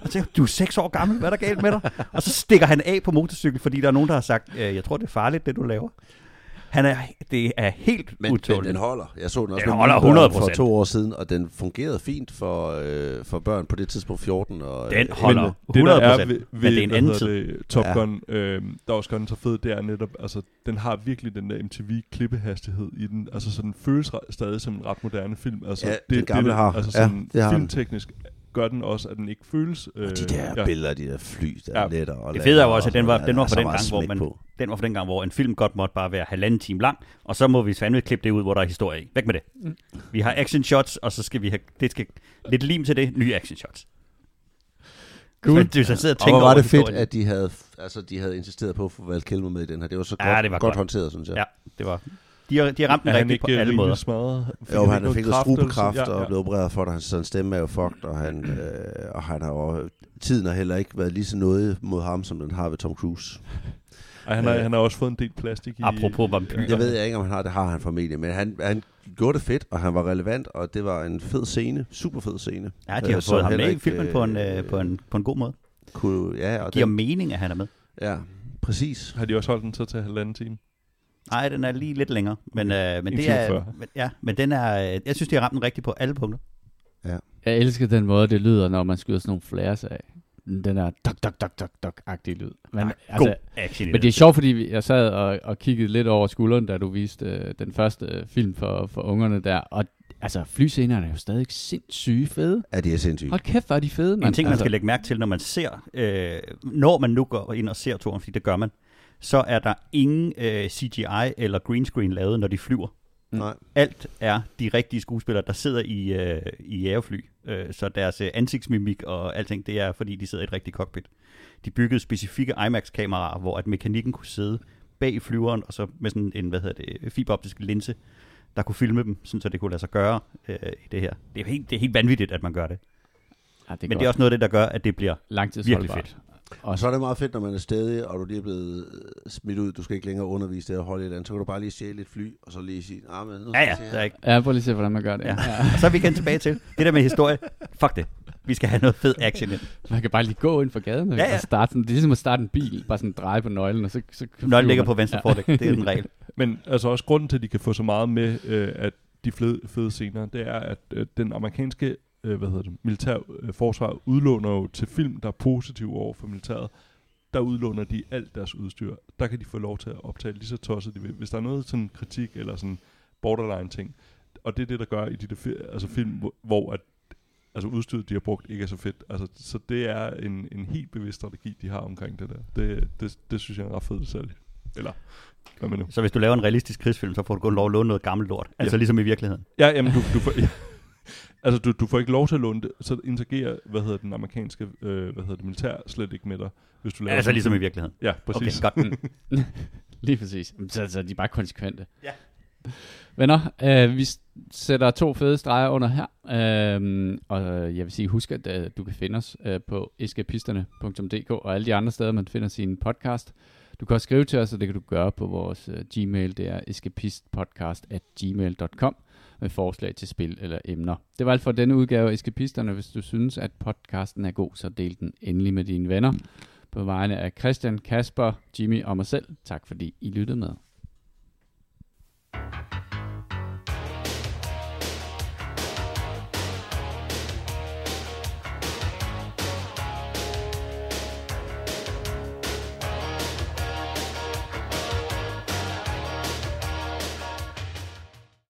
Speaker 2: Og så siger, du er seks år gammel, hvad er der galt med dig? Og så stikker han af på motorcykel, fordi der er nogen, der har sagt, uh, jeg tror, det er farligt, det du laver. Han er, det er helt
Speaker 3: Men, men
Speaker 2: utåligt.
Speaker 3: den holder. Jeg så den også
Speaker 2: Den
Speaker 3: med
Speaker 2: holder
Speaker 3: mine børn
Speaker 2: 100%.
Speaker 3: for to år siden, og den fungerede fint for, øh, for børn på det tidspunkt 14. Og,
Speaker 2: Den
Speaker 3: øh,
Speaker 2: holder
Speaker 4: det, der
Speaker 2: 100%,
Speaker 4: er ved, ved
Speaker 2: men det er en anden tid.
Speaker 4: Det, Top
Speaker 3: Ja.
Speaker 4: ja. Gun, øh, der også gør den så fed, det er netop, altså, den har virkelig den der MTV-klippehastighed i den. Altså, så den føles stadig som en ret moderne film. Altså,
Speaker 3: Ja, den gamle
Speaker 4: det,
Speaker 3: har.
Speaker 4: Altså,
Speaker 3: Ja,
Speaker 4: sådan,
Speaker 3: det har den.
Speaker 4: Gør den også, at den ikke føles... Øh,
Speaker 3: og de der
Speaker 4: ja.
Speaker 3: billeder de der fly, der
Speaker 4: Ja.
Speaker 3: letter og
Speaker 2: Det fede er jo også,
Speaker 3: og
Speaker 2: at den var, den var fra
Speaker 3: er
Speaker 2: den
Speaker 3: så
Speaker 2: gang, hvor man,
Speaker 3: på.
Speaker 2: den var fra den gang, hvor en film godt måtte bare være halvanden time lang, og så må vi fandme klippe det ud, hvor der er historie i. Væk med det. Vi har action shots, og så skal vi have, det skal lidt lim til det, nye action shots.
Speaker 1: Cool.
Speaker 2: Men jeg sidder og
Speaker 3: Og
Speaker 2: tænker
Speaker 3: hvor var
Speaker 2: over
Speaker 3: det fedt, at de havde, altså, de havde insisteret på at få Val Kilmer med i den her. Det var så
Speaker 2: Ja,
Speaker 3: godt,
Speaker 2: det var
Speaker 3: godt,
Speaker 2: godt.
Speaker 3: håndteret, synes jeg.
Speaker 2: Ja, det var... De har, de har ramt den
Speaker 4: Er han
Speaker 2: rigtigt på
Speaker 4: ikke
Speaker 2: alle måder.
Speaker 4: smadret? Fik
Speaker 3: Jo, han har
Speaker 4: noget
Speaker 3: fik noget strubekræft
Speaker 4: sådan?
Speaker 3: og er blevet opereret for. Så hans stemme er jo fucked, og, han, øh, og han har jo, tiden har heller ikke været lige så noget mod ham, som den har ved Tom Cruise.
Speaker 4: Ej, han, har, han har også fået en del plastik i...
Speaker 2: Apropos vampyrer.
Speaker 3: Jeg ved ikke, om han har det, har han formentlig, men han, han gjorde det fedt, og han var relevant, og det var en fed scene, super fed scene.
Speaker 2: Ja, de
Speaker 3: Øh,
Speaker 2: har
Speaker 3: så
Speaker 2: fået ham med i filmen på en,
Speaker 3: øh,
Speaker 2: øh, på, en, på en god måde.
Speaker 3: Kunne, ja, og
Speaker 2: Giver
Speaker 3: den,
Speaker 2: mening, at han er med.
Speaker 3: ja, præcis.
Speaker 4: Har de også holdt den til til halvanden time?
Speaker 2: Nej, den er lige lidt længere. Men, øh, men
Speaker 4: En
Speaker 2: det er... Men, ja, men den er... øh, Jeg synes, de har ramt den rigtigt på alle punkter.
Speaker 1: Jeg elsker den måde, det lyder, når man skyder sådan nogle flares af. Den der dok, dok, dok, dok, dok-agtige lyd. Men,
Speaker 2: God
Speaker 1: altså,
Speaker 2: action i
Speaker 1: men det er sjovt, fordi jeg sad og, og kiggede lidt over skulderen, da du viste øh, den første øh, film for, for ungerne der. Og altså, flyscenerne er jo stadig sindssyge fede.
Speaker 3: Ja, det er sindssygt.
Speaker 1: Hold kæft, hvor er de fede, mand.
Speaker 2: En ting, man
Speaker 1: altså,
Speaker 2: skal lægge mærke til, når man ser, øh, når man nu går ind og ser toren, fordi det gør man, så er der ingen øh, CGI eller green screen lavet, når de flyver.
Speaker 3: Nej.
Speaker 2: Alt er de rigtige skuespillere, der sidder i, øh, i jægerfly. Øh, så deres øh, ansigtsmimik og alting, det er, fordi de sidder i et rigtigt cockpit. De byggede specifikke IMAX-kameraer, hvor at mekanikken kunne sidde bag flyveren, og så med sådan en, hvad hedder det, fiberoptisk linse, der kunne filme dem, sådan, så det kunne lade sig gøre øh, i det her. Det er, helt, det er helt vanvittigt, at man gør det.
Speaker 1: Ja, det
Speaker 2: Men det er også noget af det, der gør, at det bliver
Speaker 1: langtidsholdbart.
Speaker 2: virkelig fedt.
Speaker 3: Og så er det meget fedt, når man er stedig, og du lige er blevet øh, smidt ud, du skal ikke længere undervise det og holde et andet, så kan du bare lige stjæle et fly, og så lige sige, ah, men nu
Speaker 2: Ja, ja, der
Speaker 3: her."
Speaker 2: er ikke.
Speaker 1: Ja, prøv lige at se, hvordan man gør det.
Speaker 2: Ja.
Speaker 1: Ja.
Speaker 2: Og så er vi igen tilbage til det der med historie. Fuck det. Vi skal have noget fed action ind.
Speaker 1: Man kan bare lige gå ind for gaden
Speaker 2: Ja,
Speaker 1: ja,
Speaker 2: ja.
Speaker 1: ja. og starte sådan, det er ligesom at starte en bil, bare sådan dreje på nøglen, og så, så
Speaker 2: Nøglen ligger
Speaker 1: flyver
Speaker 2: på
Speaker 1: man.
Speaker 2: venstre fordæk. Det er den regel. [laughs]
Speaker 4: Men altså også grunden til, at de kan få så meget med, øh, at de fede, fede scener, det er, at øh, den amerikanske øh, hvad hedder det, militær øh, forsvar udlåner jo til film, der er positive over for militæret. Der udlåner de alt deres udstyr. Der kan de få lov til at optage lige så tosset de vil. Hvis der er noget sådan kritik eller sådan borderline ting, og det er det, der gør i de der fi- altså film, hvor, hvor at, altså udstyret, de har brugt, ikke er så fedt. Altså, så det er en, en helt bevidst strategi, de har omkring det der. Det, det, det synes jeg er ret fed detalje. Eller, hvad man nu.
Speaker 2: Så hvis du laver en realistisk krigsfilm, så får du kun lov at låne noget gammelt lort. Altså ligesom i virkeligheden.
Speaker 4: Ja, jamen, du, du får... Ja. [laughs] Altså, du, du får ikke lov til at låne det, så interagerer, hvad hedder den amerikanske, øh, hvad hedder det, militær slet ikke med dig, hvis du laver
Speaker 2: Altså
Speaker 4: sådan-
Speaker 2: ligesom i virkeligheden.
Speaker 4: Ja,
Speaker 2: Okay,
Speaker 4: præcis.
Speaker 2: godt. [laughs]
Speaker 1: Lige præcis. Så, så de er bare konsekvente.
Speaker 2: Ja.
Speaker 1: Venner, øh, vi sætter to fede streger under her. Øh, og jeg vil sige, husk at øh, du kan finde os øh, på eskapisterne.dk og alle de andre steder, man finder sin podcast. Du kan også skrive til os, og det kan du gøre på vores øh, Gmail. Det er escapistpodcast at gmail.com med forslag til spil eller emner. Det var alt for denne udgave af Eskapisterne. Hvis du synes, at podcasten er god, så del den endelig med dine venner. På vegne af Christian, Kasper, Jimmy og mig selv, tak fordi I lyttede med.